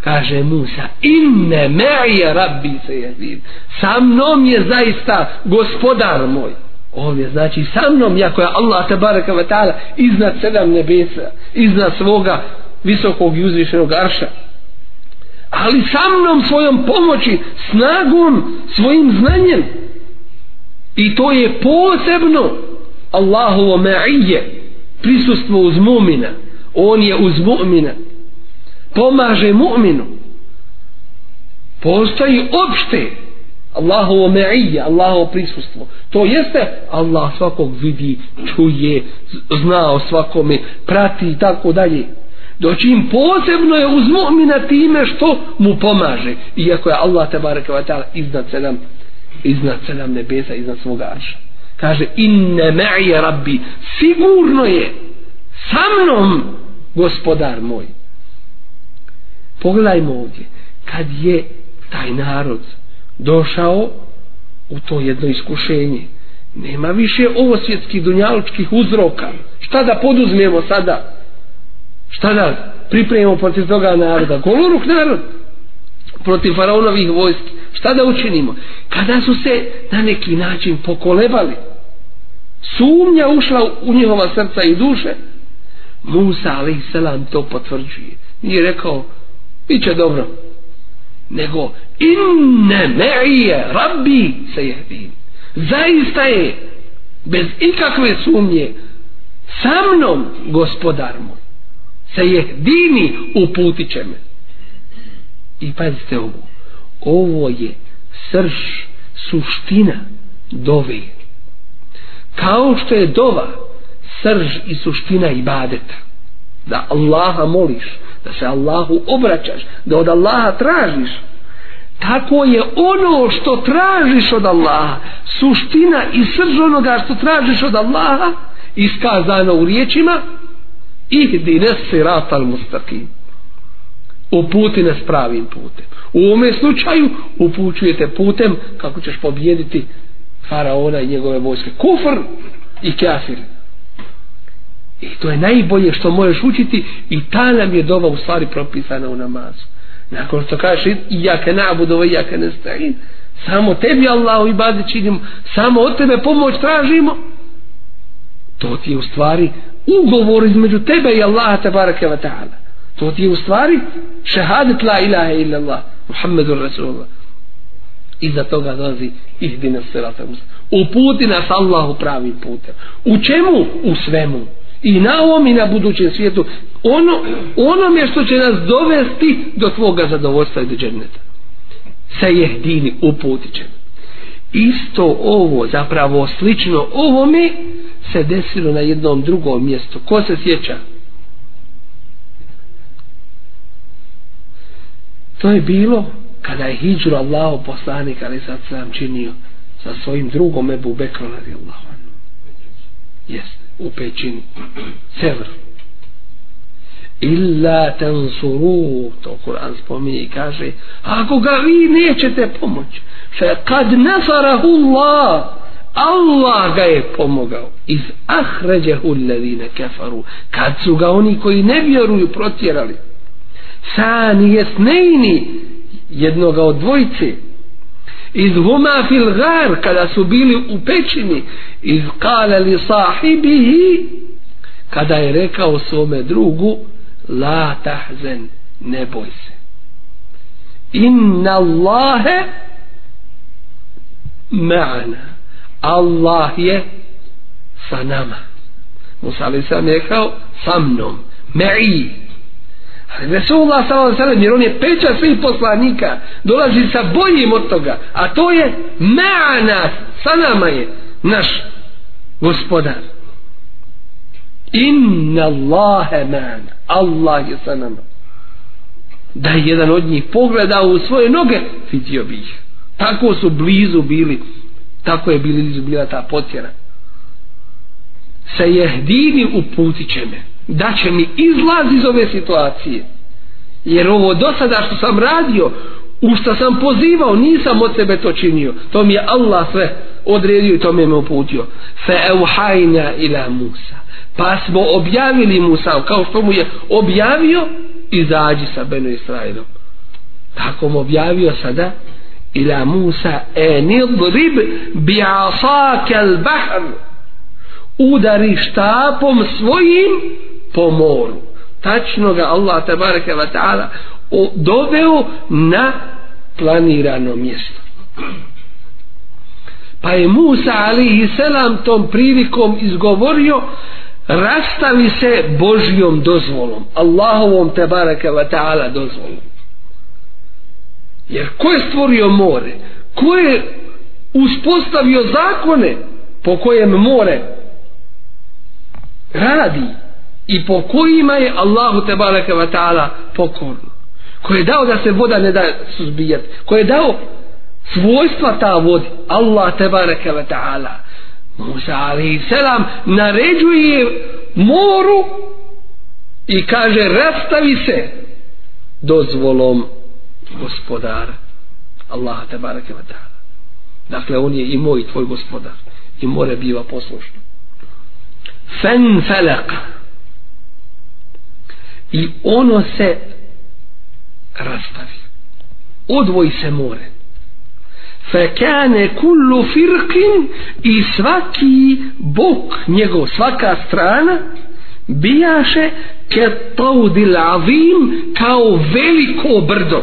Kaže Musa, inne me'ije rabbi se jezid. Sa mnom je zaista gospodar moj. On je znači sa mnom jako je Allah te baraka wa ta'ala iznad sedam nebesa iznad svoga visokog i uzvišenog arša ali sa mnom svojom pomoći snagom svojim znanjem i to je posebno Allahovo ma'ije prisustvo uz mu'mina on je uz mu'mina pomaže mu'minu postoji opšte Allahovo me'ije, Allahovo prisustvo. To jeste Allah svakog vidi, čuje, zna o svakome, prati i tako dalje. Doći im posebno je uz mu'mina time što mu pomaže. Iako je Allah tabaraka wa ta'ala iznad sedam, iznad sedam nebesa, iznad svoga arša. Kaže, inne ma'i rabbi, sigurno je sa mnom gospodar moj. Pogledajmo ovdje, kad je taj narod došao u to jedno iskušenje. Nema više ovo svjetskih dunjalučkih uzroka. Šta da poduzmemo sada? Šta da pripremimo protiv toga naroda? Goloruk narod protiv faraonovih vojski. Šta da učinimo? Kada su se na neki način pokolebali, sumnja ušla u njihova srca i duše, Musa a.s. to potvrđuje. Nije rekao, bit će dobro, nego inne me'ije rabbi se jehdin zaista je bez ikakve sumnje sa mnom gospodar moj se jehdini uputit će me. I pazite ovo. Ovo je srž suština dove. Kao što je dova srž i suština ibadeta. Da Allaha moliš da se Allahu obraćaš da od Allaha tražiš. Tako je ono što tražiš od Allaha. Suština i srž onoga što tražiš od Allaha iskazano u riječima ihdine nesirat al mustaqim uputi nas pravim putem. U ovome slučaju upućujete putem kako ćeš pobijediti faraona i njegove vojske. Kufr i kafir. I to je najbolje što možeš učiti i ta nam je doba u stvari propisana u namazu. Nakon što kažeš i ja ke nabudu i ja ke samo tebi Allah i bade činimo samo od tebe pomoć tražimo. To ti je u stvari ugovor između tebe i Allaha tabaraka wa ta'ala. To ti je u stvari šehadet la ilaha illa Allah Muhammedur Rasulullah. Iza toga dolazi ihdina sirata uputi nas Allahu pravim putem. U čemu? u svemu. I na ovom i na budućem svijetu. Ono, ono je što će nas dovesti do tvoga zadovoljstva i do džerneta se jehdini uputit ćemo isto ovo zapravo slično ovome se desilo na jednom drugom mjestu. Ko se sjeća? To je bilo kada je hijđu Allaho poslanik ali sad sam činio sa svojim drugom Ebu Bekrom radi Allah jeste u pećini. Sevr illa tansuru to Kur'an spominje i kaže ako ga vi nećete pomoći fe kad nasarahu Allah Allah ga je pomogao. Iz ahređehu alladhina kafaru kad su ga oni koji ne vjeruju protjerali. Sani jesnejni jednoga od dvojice iz huma fil gar kada su bili u pećini iz kale li sahibihi kada je rekao svome drugu la tahzen ne boj se. Inna Allahe ma'ana. Allah je sa nama. Musa ali sam je kao sa mnom me'i Resulullah sallallahu alejhi ve sellem jer on je peča svih poslanika dolazi sa boljim od toga a to je ma'ana sa nama je naš gospodar inna Allahe ma'ana Allah je sa nama. Da je jedan od njih pogledao u svoje noge vidio bi ih. Tako su blizu bili. Tako je bili bila ta potjera. Se jehdini uputit će me. Da će mi izlaz iz ove situacije. Jer ovo do sada što sam radio u što sam pozivao nisam od sebe to činio. To mi je Allah sve odredio i to mi je me uputio. Fe euhajna ila Musa pa smo objavili Musa kao što mu je objavio izađi sa Beno Israilom. Tako mu objavio sada ila Musa enidrib bi asake al bahr. Udari štapom svojim po moru. Tačno ga Allah tabaraka wa ta'ala doveo na planirano mjesto. Pa je Musa alihi selam tom prilikom izgovorio rastavi se Božjom dozvolom Allahovom tabaraka wa ta'ala dozvolom. Jer ko je stvorio more? Ko je uspostavio zakone po kojem more radi i po kojima je Allahu tabaraka wa ta'ala pokorno? Ko je dao da se voda ne da suzbijati ko je dao svojstva ta vodi? Allah tabaraka wa ta'ala. Musa alaihi selam naređuje moru i kaže rastavi se dozvolom gospodara Allaha tabaraka wa ta'ala. Dakle on je i moj tvoj gospodar i more biva poslušno. Fen felak i ono se rastavi. Odvoji se more fekane kullu firkin i svaki bok njegov svaka strana bijaše ke taudil avim kao veliko brdo.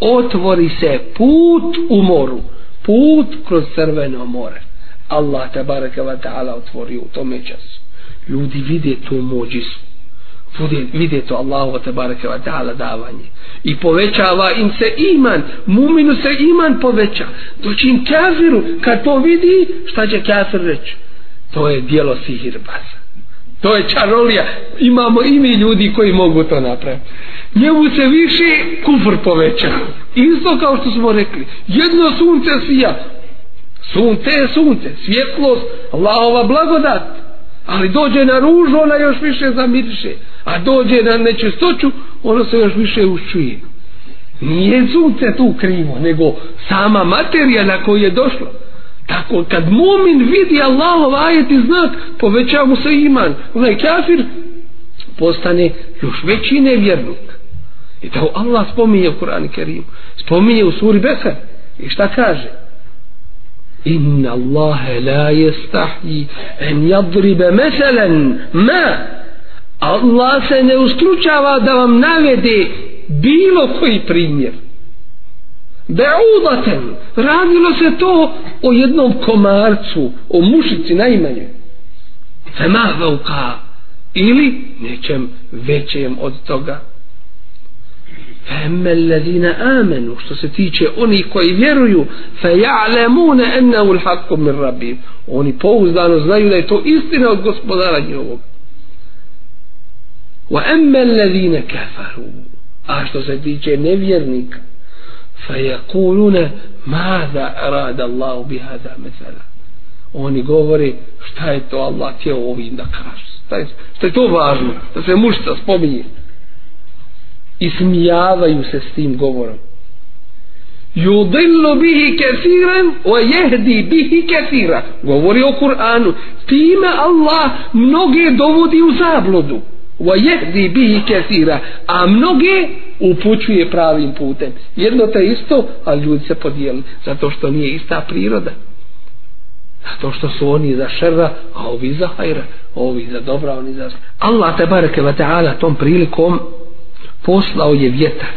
Otvori se put u moru put kroz crveno more. Allah tabaraka wa ta'ala otvori u tome času. Ljudi vide tu mođisu bude vide to Allahu bareke ve ta'ala davanje. I povećava im se iman. Muminu se iman poveća. Doći im kafiru kad to vidi šta će kafir reći to je dijelo sihirbaza to je čarolija. Imamo i mi ljudi koji mogu to napraviti. Njemu se više kufr poveća. Isto kao što smo rekli. Jedno sunce sija sunce je sunce. Svjetlost. Allahova blagodat ali dođe na ružu ona još više zamiriše. A dođe na nečistoću ono se još više uščuje. Nije sunce tu krivo nego sama materija na koju je došlo tako kad mumin vidi Allahov ajet i znak poveća mu se iman. Onaj kafir postane još veći nevjernik. I to Allah spominje u Kur'anu Kerimu. Spominje u suri Bekar i šta kaže? Inna Allahe la jestahji en jadribe meselen ma. Allah se ne ustručava da vam navede bilo koji primjer. Beudaten radilo se to o jednom komarcu o mušici najmanje. Fema vauka ili nečem većem od toga. فأما الذين آمنوا što se tiče oni koji vjeruju فيعلمون أنه الحق من ربهم oni pouzdano znaju da je to istina od gospodara njihovog وأما الذين كفروا a što se tiče nevjernika فيقولون ماذا أراد الله بهذا مثلا oni govore šta je to Allah htio ovim da kaže šta je to važno da se mušta spominje i se s tim govorom. Yudillu bihi kathiran wa yahdi bihi kathira. Govori o Kur'anu. Time Allah mnoge dovodi u zabludu. Wa yahdi bihi kathira. A mnoge upućuje pravim putem. Jedno te isto a ljudi se podijeli. Zato što nije ista priroda. Zato što su oni za šerra a ovi za hajra. Ovi za dobra oni za Allah te bareke ve taala tom prilikom poslao je vjetar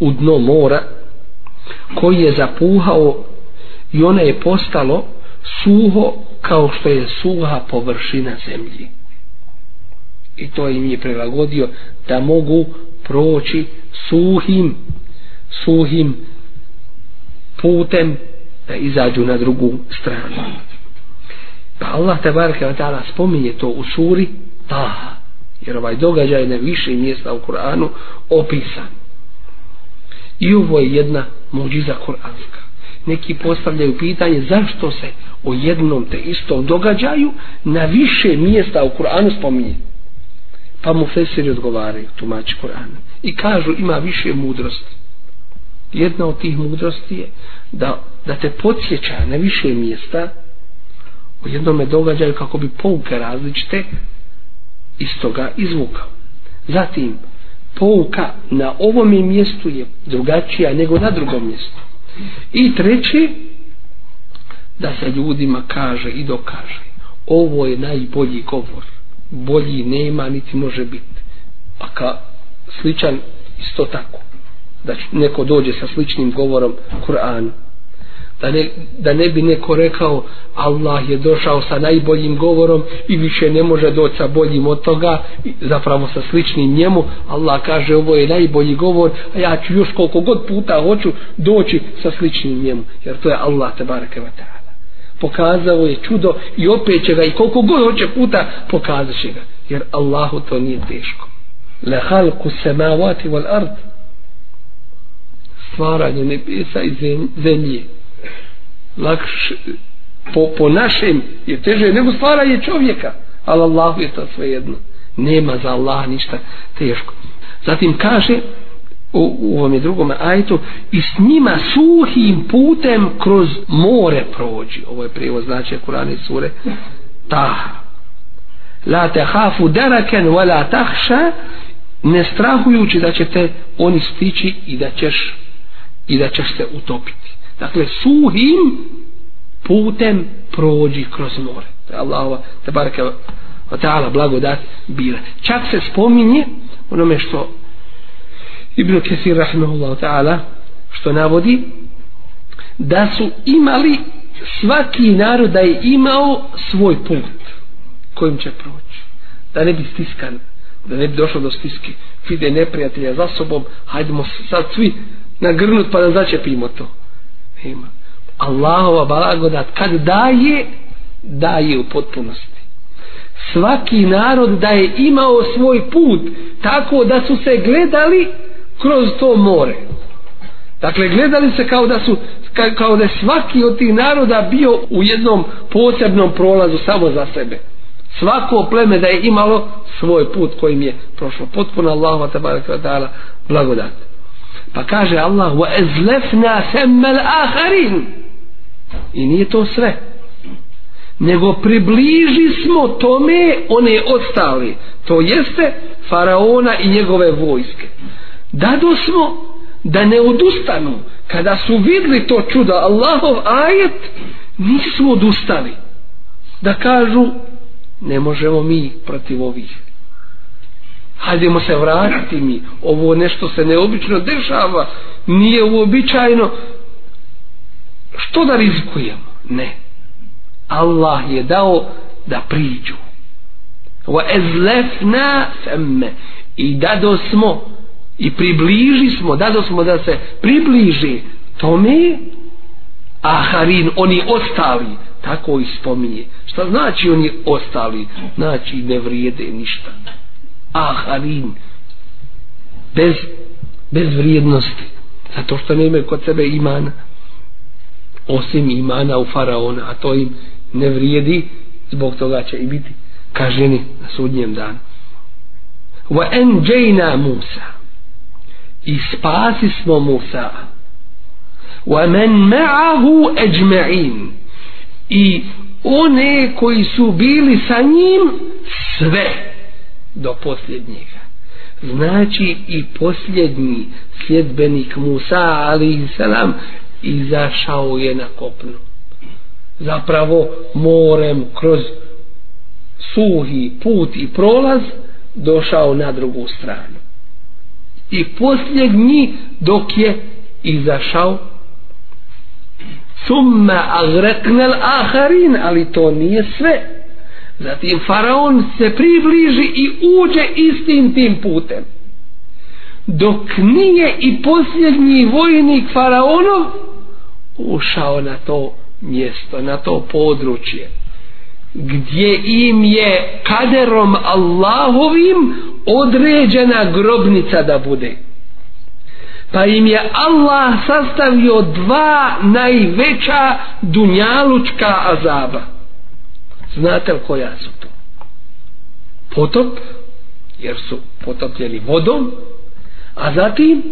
u dno mora koji je zapuhao i ona je postalo suho kao što je suha površina zemlji i to im je prilagodio da mogu proći suhim suhim putem da izađu na drugu stranu. Pa Allah tabaraka wa ta'ala spominje to u suri Taha jer ovaj događaj na više mjesta u Kur'anu opisan. I ovo je jedna muđiza kuranska. Neki postavljaju pitanje zašto se o jednom te istom događaju na više mjesta u Kur'anu spominje. Pa mu fesiri odgovaraju tumači Kur'ana i kažu ima više mudrosti. Jedna od tih mudrosti je da, da te podsjeća na više mjesta u jednom događaju kako bi pouke različite iz toga izvukao. Zatim, pouka na ovom mjestu je drugačija nego na drugom mjestu. I treći, da se ljudima kaže i dokaže, ovo je najbolji govor. Bolji nema, niti može biti. A ka sličan isto tako. Da neko dođe sa sličnim govorom Kur'anu da ne, da ne bi neko rekao Allah je došao sa najboljim govorom i više ne može doći sa boljim od toga zapravo sa sličnim njemu. Allah kaže ovo je najbolji govor a ja ću još koliko god puta hoću doći sa sličnim njemu. Jer to je Allah te bareke wa ta'ala. Pokazao je čudo i opet će ga i koliko god hoće puta pokazat će ga. Jer Allahu to nije teško. Le halku semavati wal ard. Stvaranje nebesa i zemlje lakše po, po našem je teže nego stvaranje čovjeka ali Allahu je to sve jedno nema za Allah ništa teško. Zatim kaže u, u ovom drugom ajtu i s njima suhim putem kroz more prođi. Ovo je prijevo znači Kurani sure ta la te hafu daraken wa la tahša ne strahujući da će te oni stići i da ćeš i da ćeš se utopiti dakle suhim putem prođi kroz more. To je Allahova te barke wa ta'ala blagodat bila. Čak se spominje onome što Ibn Kesir rahimahullahu ta'ala što navodi da su imali svaki narod da je imao svoj put kojim će proći. Da ne bi stiskan da ne bi došlo do stiske. Fide neprijatelja za sobom hajdemo sad svi nagrnut pa da začepimo to nema. Allahova blagodat kad daje daje u potpunosti. Svaki narod da je imao svoj put tako da su se gledali kroz to more. Dakle gledali se kao da su kao da je svaki od tih naroda bio u jednom posebnom prolazu samo za sebe. Svako pleme da je imalo svoj put kojim je prošlo. Potpuno Allahova tabaraka ta'ala blagodat pa kaže Allah wa ezlefna semmel aharin i nije to sve. Nego približi smo tome one ostali to jeste faraona i njegove vojske. Dado smo da ne odustanu. Kada su vidli to čudo Allahov ajet nisu odustali. Da kažu ne možemo mi protiv ovih hajdemo se vratiti mi. Ovo nešto se neobično dešava. Nije uobičajno što da rizikujemo? Ne. Allah je dao da priđu. Wa ezlefna femme. I dado smo. I približi smo. Dado smo da se približi tome. Aharin oni ostali. Tako i spominje. Šta znači oni ostali? Znači ne vrijede ništa aharin bez bez vrijednosti. Zato što ne imaju kod sebe imana. Osim imana u faraona a to im ne vrijedi zbog toga će i biti kaženi na sudnjem danu. Wa enđejna Musa. I spasi smo Musa. Wa men ma'ahu eđme'in i one koji su bili sa njim sve do posljednjega. Znači i posljednji sljedbenik Musa ali salam izašao je na kopnu zapravo morem kroz suhi put i prolaz došao na drugu stranu. I posljednji dok je izašao. Summa agreknel aharin ali to nije sve. Zatim faraon se približi i uđe istim tim putem. Dok nije i posljednji vojnik faraonov ušao na to mjesto, na to područje gdje im je kaderom Allahovim određena grobnica da bude. Pa im je Allah sastavio dva najveća dunjalučka azaba znate li koja su to? Potop jer su potopljeni vodom a zatim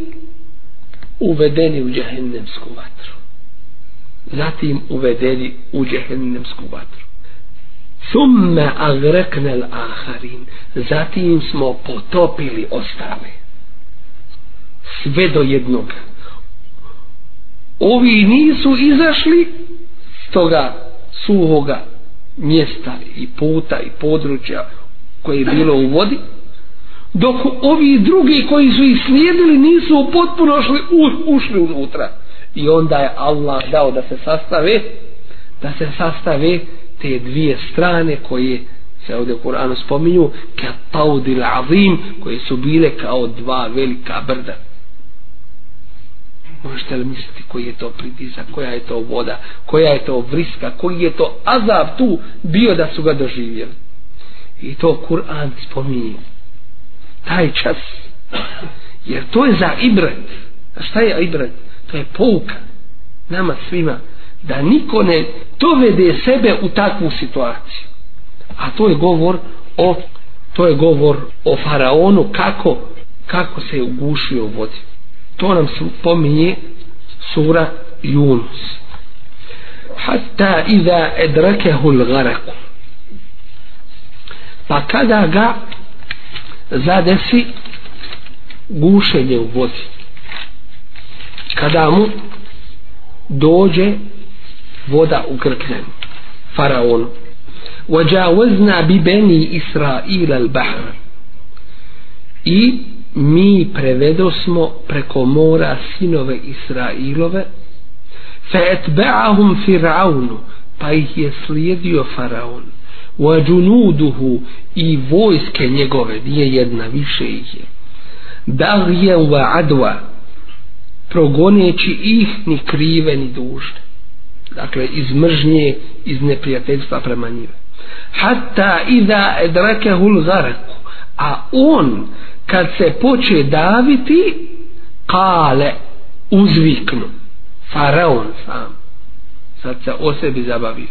uvedeni u džehennemsku vatru. Zatim uvedeni u džehennemsku vatru. Summe agreknel aharin zatim smo potopili ostale. Sve do jednog ovi nisu izašli s toga suhoga mjesta i puta i područja koje je bilo u vodi dok ovi drugi koji su ih slijedili nisu potpuno šli, u, ušli unutra. I onda je Allah dao da se sastave da se sastave te dvije strane koje se ovdje u Kur'anu spominju ka taudil azim koje su bile kao dva velika brda možete li misliti koji je to pritisak koja je to voda koja je to vriska koji je to azab tu bio da su ga doživjeli. I to Kur'an spominje. Taj čas. Jer to je za ibret. A šta je ibret? To je pouka nama svima da niko ne dovede sebe u takvu situaciju. A to je govor o to je govor o faraonu kako kako se je ugušio u vodi to nam se pominje sura Yunus hatta iza edrakehu l'garaku pa kada ga zadesi gušenje u vodi kada mu dođe voda u krknem faraonu وجاوزنا ببني إسرائيل البحر i mi prevedosmo preko mora sinove Israilove fe etbe'ahum fir'aunu pa ih je slijedio faraon. Wa junuduhu i vojske njegove nije jedna više ih je. Dagje wa adwa progoneći ih ni krive ni dužne. Dakle iz mržnje iz neprijateljstva prema njima. Hatta iza edrakehu l'garaku a on kad se poče daviti kale uzviknu. Faraon sam. Sad se o sebi zabavio.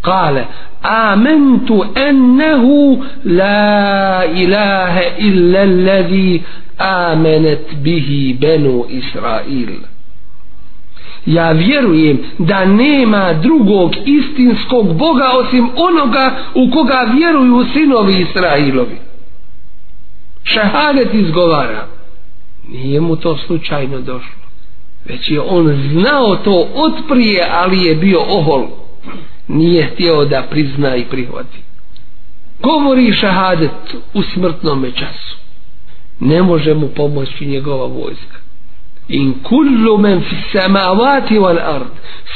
Kale amentu ennehu la ilaha illa allazi amenet bihi benu Israil. Ja vjerujem da nema drugog istinskog Boga osim onoga u koga vjeruju sinovi Israilovi šahadet izgovara. Nije mu to slučajno došlo. Već je on znao to od prije ali je bio ohol. Nije htio da prizna i prihvati. Govori šahadet u smrtnom času. Ne može mu pomoći njegova vojska in kullu men fi samavati wal ard.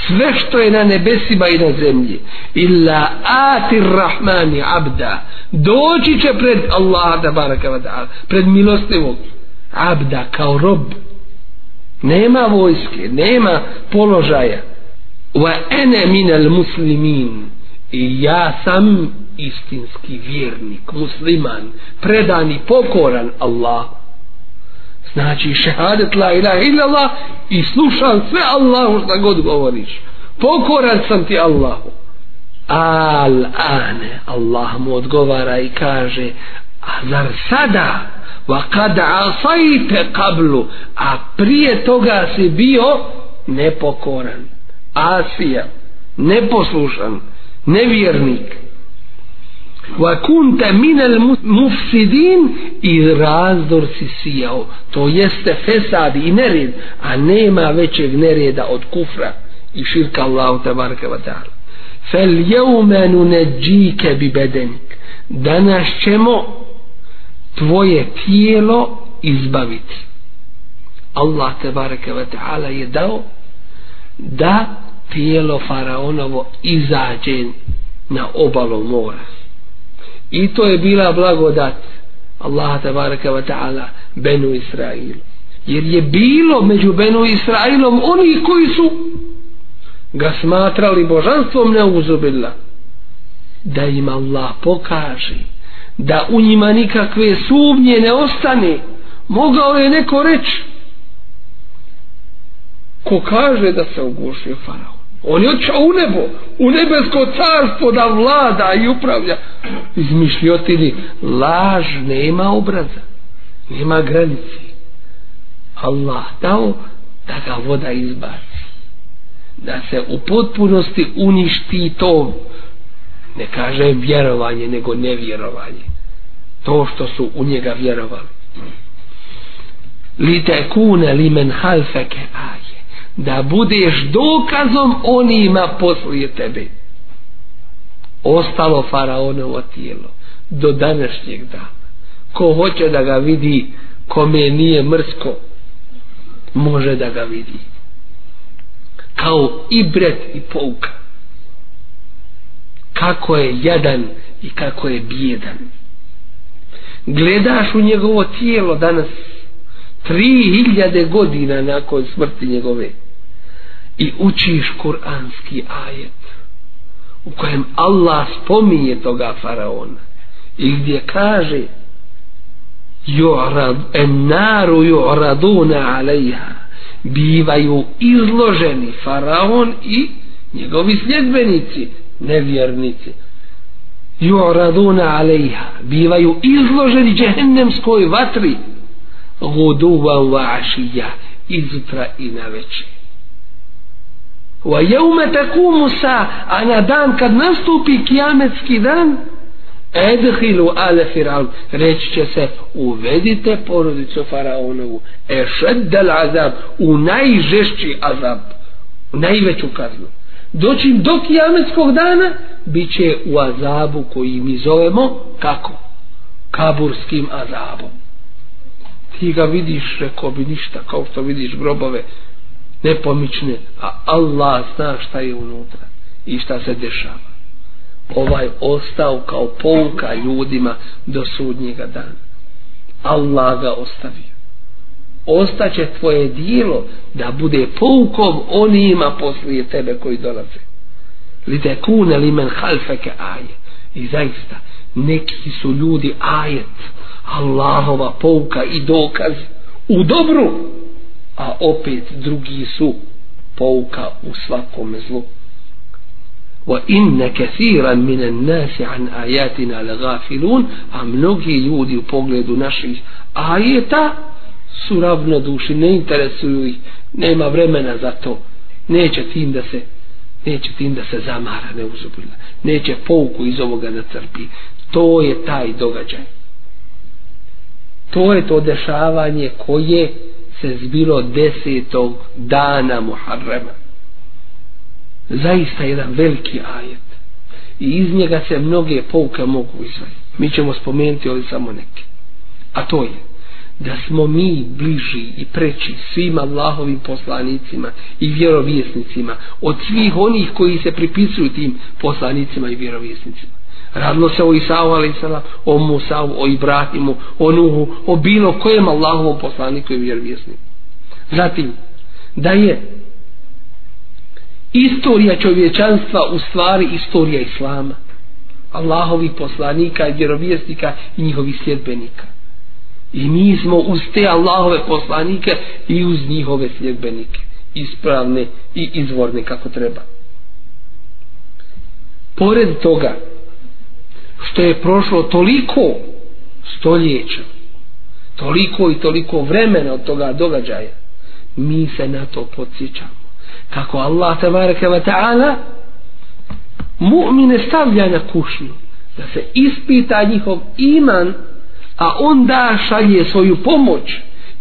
Sve što je na nebesima i na zemlji. Illa ati rahmani abda. Doći će pred Allaha da baraka wa ta'ala pred milostivog abda kao rob. Nema vojske nema položaja. Wa ene minal muslimin. I ja sam istinski vjernik musliman predan i pokoran Allahu znači šehadet la ilaha illallah i slušam sve Allahu šta god govoriš. Pokoran sam ti Allahu. Al ane Allah mu odgovara i kaže a zar sada? Wa kad asajte kablu a prije toga si bio nepokoran asija neposlušan nevjernik wa kunta min al mufsidin i razdor si sijao. To jeste fesad i nered a nema većeg nereda od kufra i širka Allahu tabaraka wa ta'ala. Fel jevme nuneđike bi bedenik. Danas ćemo tvoje tijelo izbaviti. Allah tabaraka wa ta'ala je dao da tijelo faraonovo izađe na obalu mora i to je bila blagodat Allaha tabaraka wa ta'ala Benu Israilu jer je bilo među Benu Israilom oni koji su ga smatrali božanstvom neuzubila da im Allah pokaže da u njima nikakve sumnje ne ostane. Mogao je neko reći ko kaže da se ugušio farao? On je otišao u nebo, u nebesko carstvo da vlada i upravlja. Izmišljotini, laž nema obraza, nema granice. Allah dao da ga voda izbaci. Da se u potpunosti uništi to, ne kaže vjerovanje, nego nevjerovanje. To što su u njega vjerovali. li tekune li men halfeke aje da budeš dokazom onima poslije tebe. Ostalo faraonovo tijelo do današnjeg dana. Ko hoće da ga vidi kome nije mrsko može da ga vidi. Kao i bret i pouka. Kako je jadan i kako je bijedan. Gledaš u njegovo tijelo danas tri hiljade godina nakon smrti njegove. I učiš kuranski ajet u kojem Allah spominje toga faraona. I gdje kaže yu'rad en naru yu'raduna alejha. Bivaju izloženi faraon i njegovi sljedbenici nevjernici. Yu'raduna alejha. Bivaju izloženi džehennemskoj vatri guduvan wa ašija izutra i na večer. Wa yawma takumu sa a na dan kad nastupi kijametski dan edhilu ale firavn reći će se uvedite porodicu faraonovu ešeddel azab u najžešći azab u najveću kaznu. Doći do kijametskog dana bit će u azabu koji mi zovemo kako? kaburskim azabom ti ga vidiš rekao bi ništa kao što vidiš grobove nepomične a Allah zna šta je unutra i šta se dešava ovaj ostao kao pouka ljudima do sudnjega dana. Allah ga ostavio. Ostaće tvoje dijelo da bude poukom onima poslije tebe koji dolaze. Li te kune li men halfeke aje. I zaista, neki su ljudi ajet, Allahova pouka i dokaz u dobru, a opet drugi su pouka u svakome zlu. وإن كثيرا من الناس عن آياتنا لغافلون a mnogi ljudi u pogledu naših ajeta su ravnodušni, ne interesuju ih, nema vremena za to, neće tim da se neće tim da se zamara, ne uzubila, neće pouku iz ovoga da crpi. To je taj događaj. To je to dešavanje koje se zbilo desetog dana Muharrema. Zaista jedan veliki ajet. I iz njega se mnoge pouke mogu izvajati mi ćemo spomenuti ovdje samo neke. A to je da smo mi bliži i preći svim Allahovim poslanicima i vjerovjesnicima od svih onih koji se pripisuju tim poslanicima i vjerovjesnicima radilo se o Isao a.s., o Musavu, o Ibrahimu o Nuhu, o bilo kojem Allahovom poslaniku i vjerovjesniku. Zatim da je istorija čovječanstva u stvari istorija islama. Allahovih poslanika i vjerovjesnika i njihovih sljedbenika. I mi smo uz te Allahove poslanike i uz njihove sljedbenike. Ispravne i izvorne kako treba. Pored toga što je prošlo toliko stoljeća toliko i toliko vremena od toga događaja mi se na to podsjećamo. Kako Allah tabaraka wa ta'ala mu'mine stavlja na kušnju da se ispita njihov iman a onda šalje svoju pomoć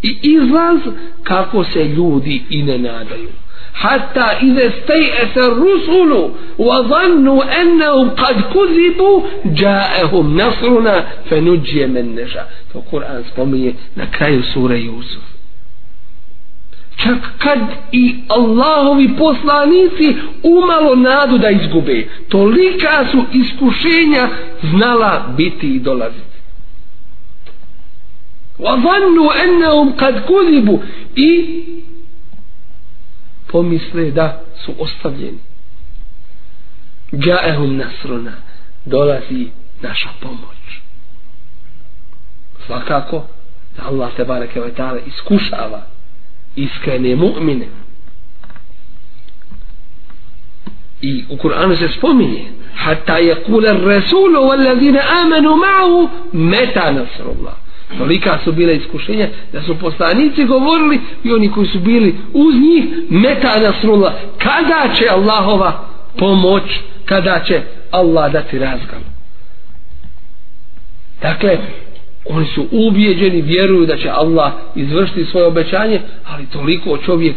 i izlaz kako se ljudi i ne nadaju. hatta ide stejese rusulu wa zannu ennehum kad kuzibu jaehum nasruna fenuđije men neša to Kur'an spominje na kraju sura Jusuf čak kad i Allahovi poslanici umalo nadu da izgube tolika su iskušenja znala biti i dolaziti وظنوا أنهم قد كذبوا i pomisle da su ostavljeni. Gaehum nasruna, dolazi naša pomoć. Svakako, da Allah te bareke ve ta'ala iskušava iskrene mu'mine. I u Kur'anu se spominje, hatta je kule resulu, vallazine amenu ma'u, meta nasrullah tolika su bile iskušenja da su poslanici govorili i oni koji su bili uz njih meta nasrullah kada će Allahova pomoć kada će Allah dati razgal dakle oni su ubijeđeni, vjeruju da će Allah izvršiti svoje obećanje, ali toliko čovjek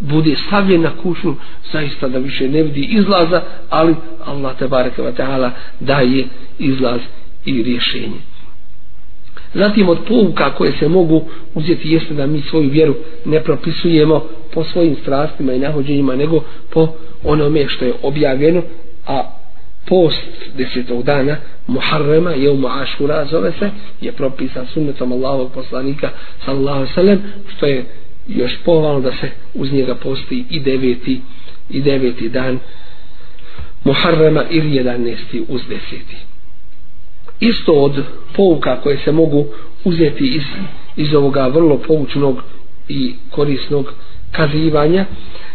bude stavljen na kućnu, zaista da više ne vidi izlaza, ali Allah te bareke ve taala daje izlaz i rješenje. Zatim od pouka koje se mogu uzeti jeste da mi svoju vjeru ne propisujemo po svojim strastima i nahođenjima, nego po onome što je objavljeno, a post desetog dana Muharrema, je u Ašura zove se, je propisan sunnetom Allahovog poslanika sallallahu sallam, što je još povalno da se uz njega posti i deveti, i deveti dan Muharrema ili jedanesti uz deseti. Isto od pouka koje se mogu uzeti iz, iz ovoga vrlo poučnog i korisnog kazivanja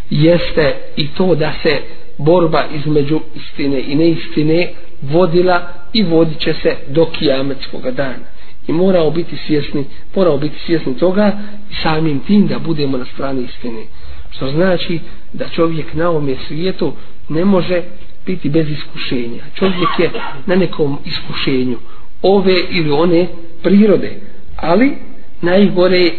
jeste i to da se borba između istine i neistine vodila i vodit će se do kijametskog dana. I moramo biti svjesni, moramo biti svjesni toga i samim tim da budemo na strani istine. Što znači da čovjek na ovome svijetu ne može biti bez iskušenja. Čovjek je na nekom iskušenju ove ili one prirode. Ali najgore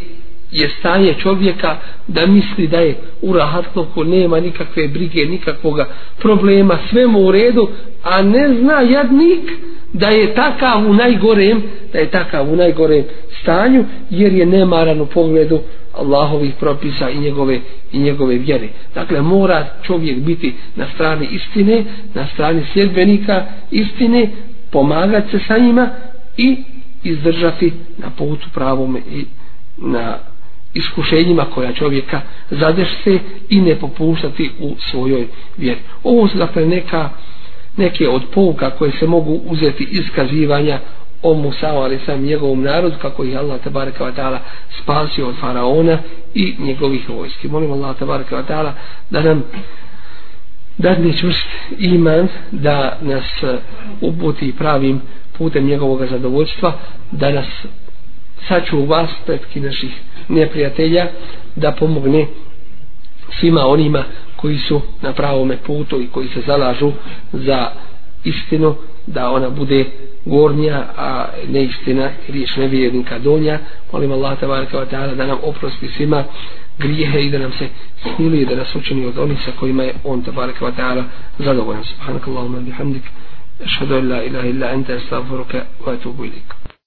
je stanje čovjeka da misli da je u rahatloku, nema nikakve brige, nikakvoga problema, sve mu u redu, a ne zna jadnik da je takav u najgorem, da je takav u najgorem stanju, jer je nemaran u pogledu Allahovih propisa i njegove, i njegove vjere. Dakle, mora čovjek biti na strani istine, na strani sljedbenika istine, pomagati se sa njima i izdržati na putu pravom i na iskušenjima koja čovjeka zadešse i ne popuštati u svojoj vjeri. Ovo su dakle neka, neke od pouka koje se mogu uzeti iz kazivanja o Musa, ali sam njegovom narodu, kako je Allah tabaraka wa ta'ala spasio od faraona i njegovih vojski. Molim Allah tabaraka wa ta'ala da nam dadne čvrst iman, da nas e, uputi pravim putem njegovog zadovoljstva, da nas sačuva spretki naših neprijatelja da pomogne svima onima koji su na pravome putu i koji se zalažu za istinu da ona bude gornja a neistina riječ nevjernika donja. Molim Allah tabaraka wa ta'ala da nam oprosti svima grijehe i da nam se smili da nas učini od onih sa kojima je on tabaraka wa ta'ala zadovoljan. Subhanakallahumma bihamdik. Ašhadu an la ilaha illa anta astaghfiruka wa atubu ilik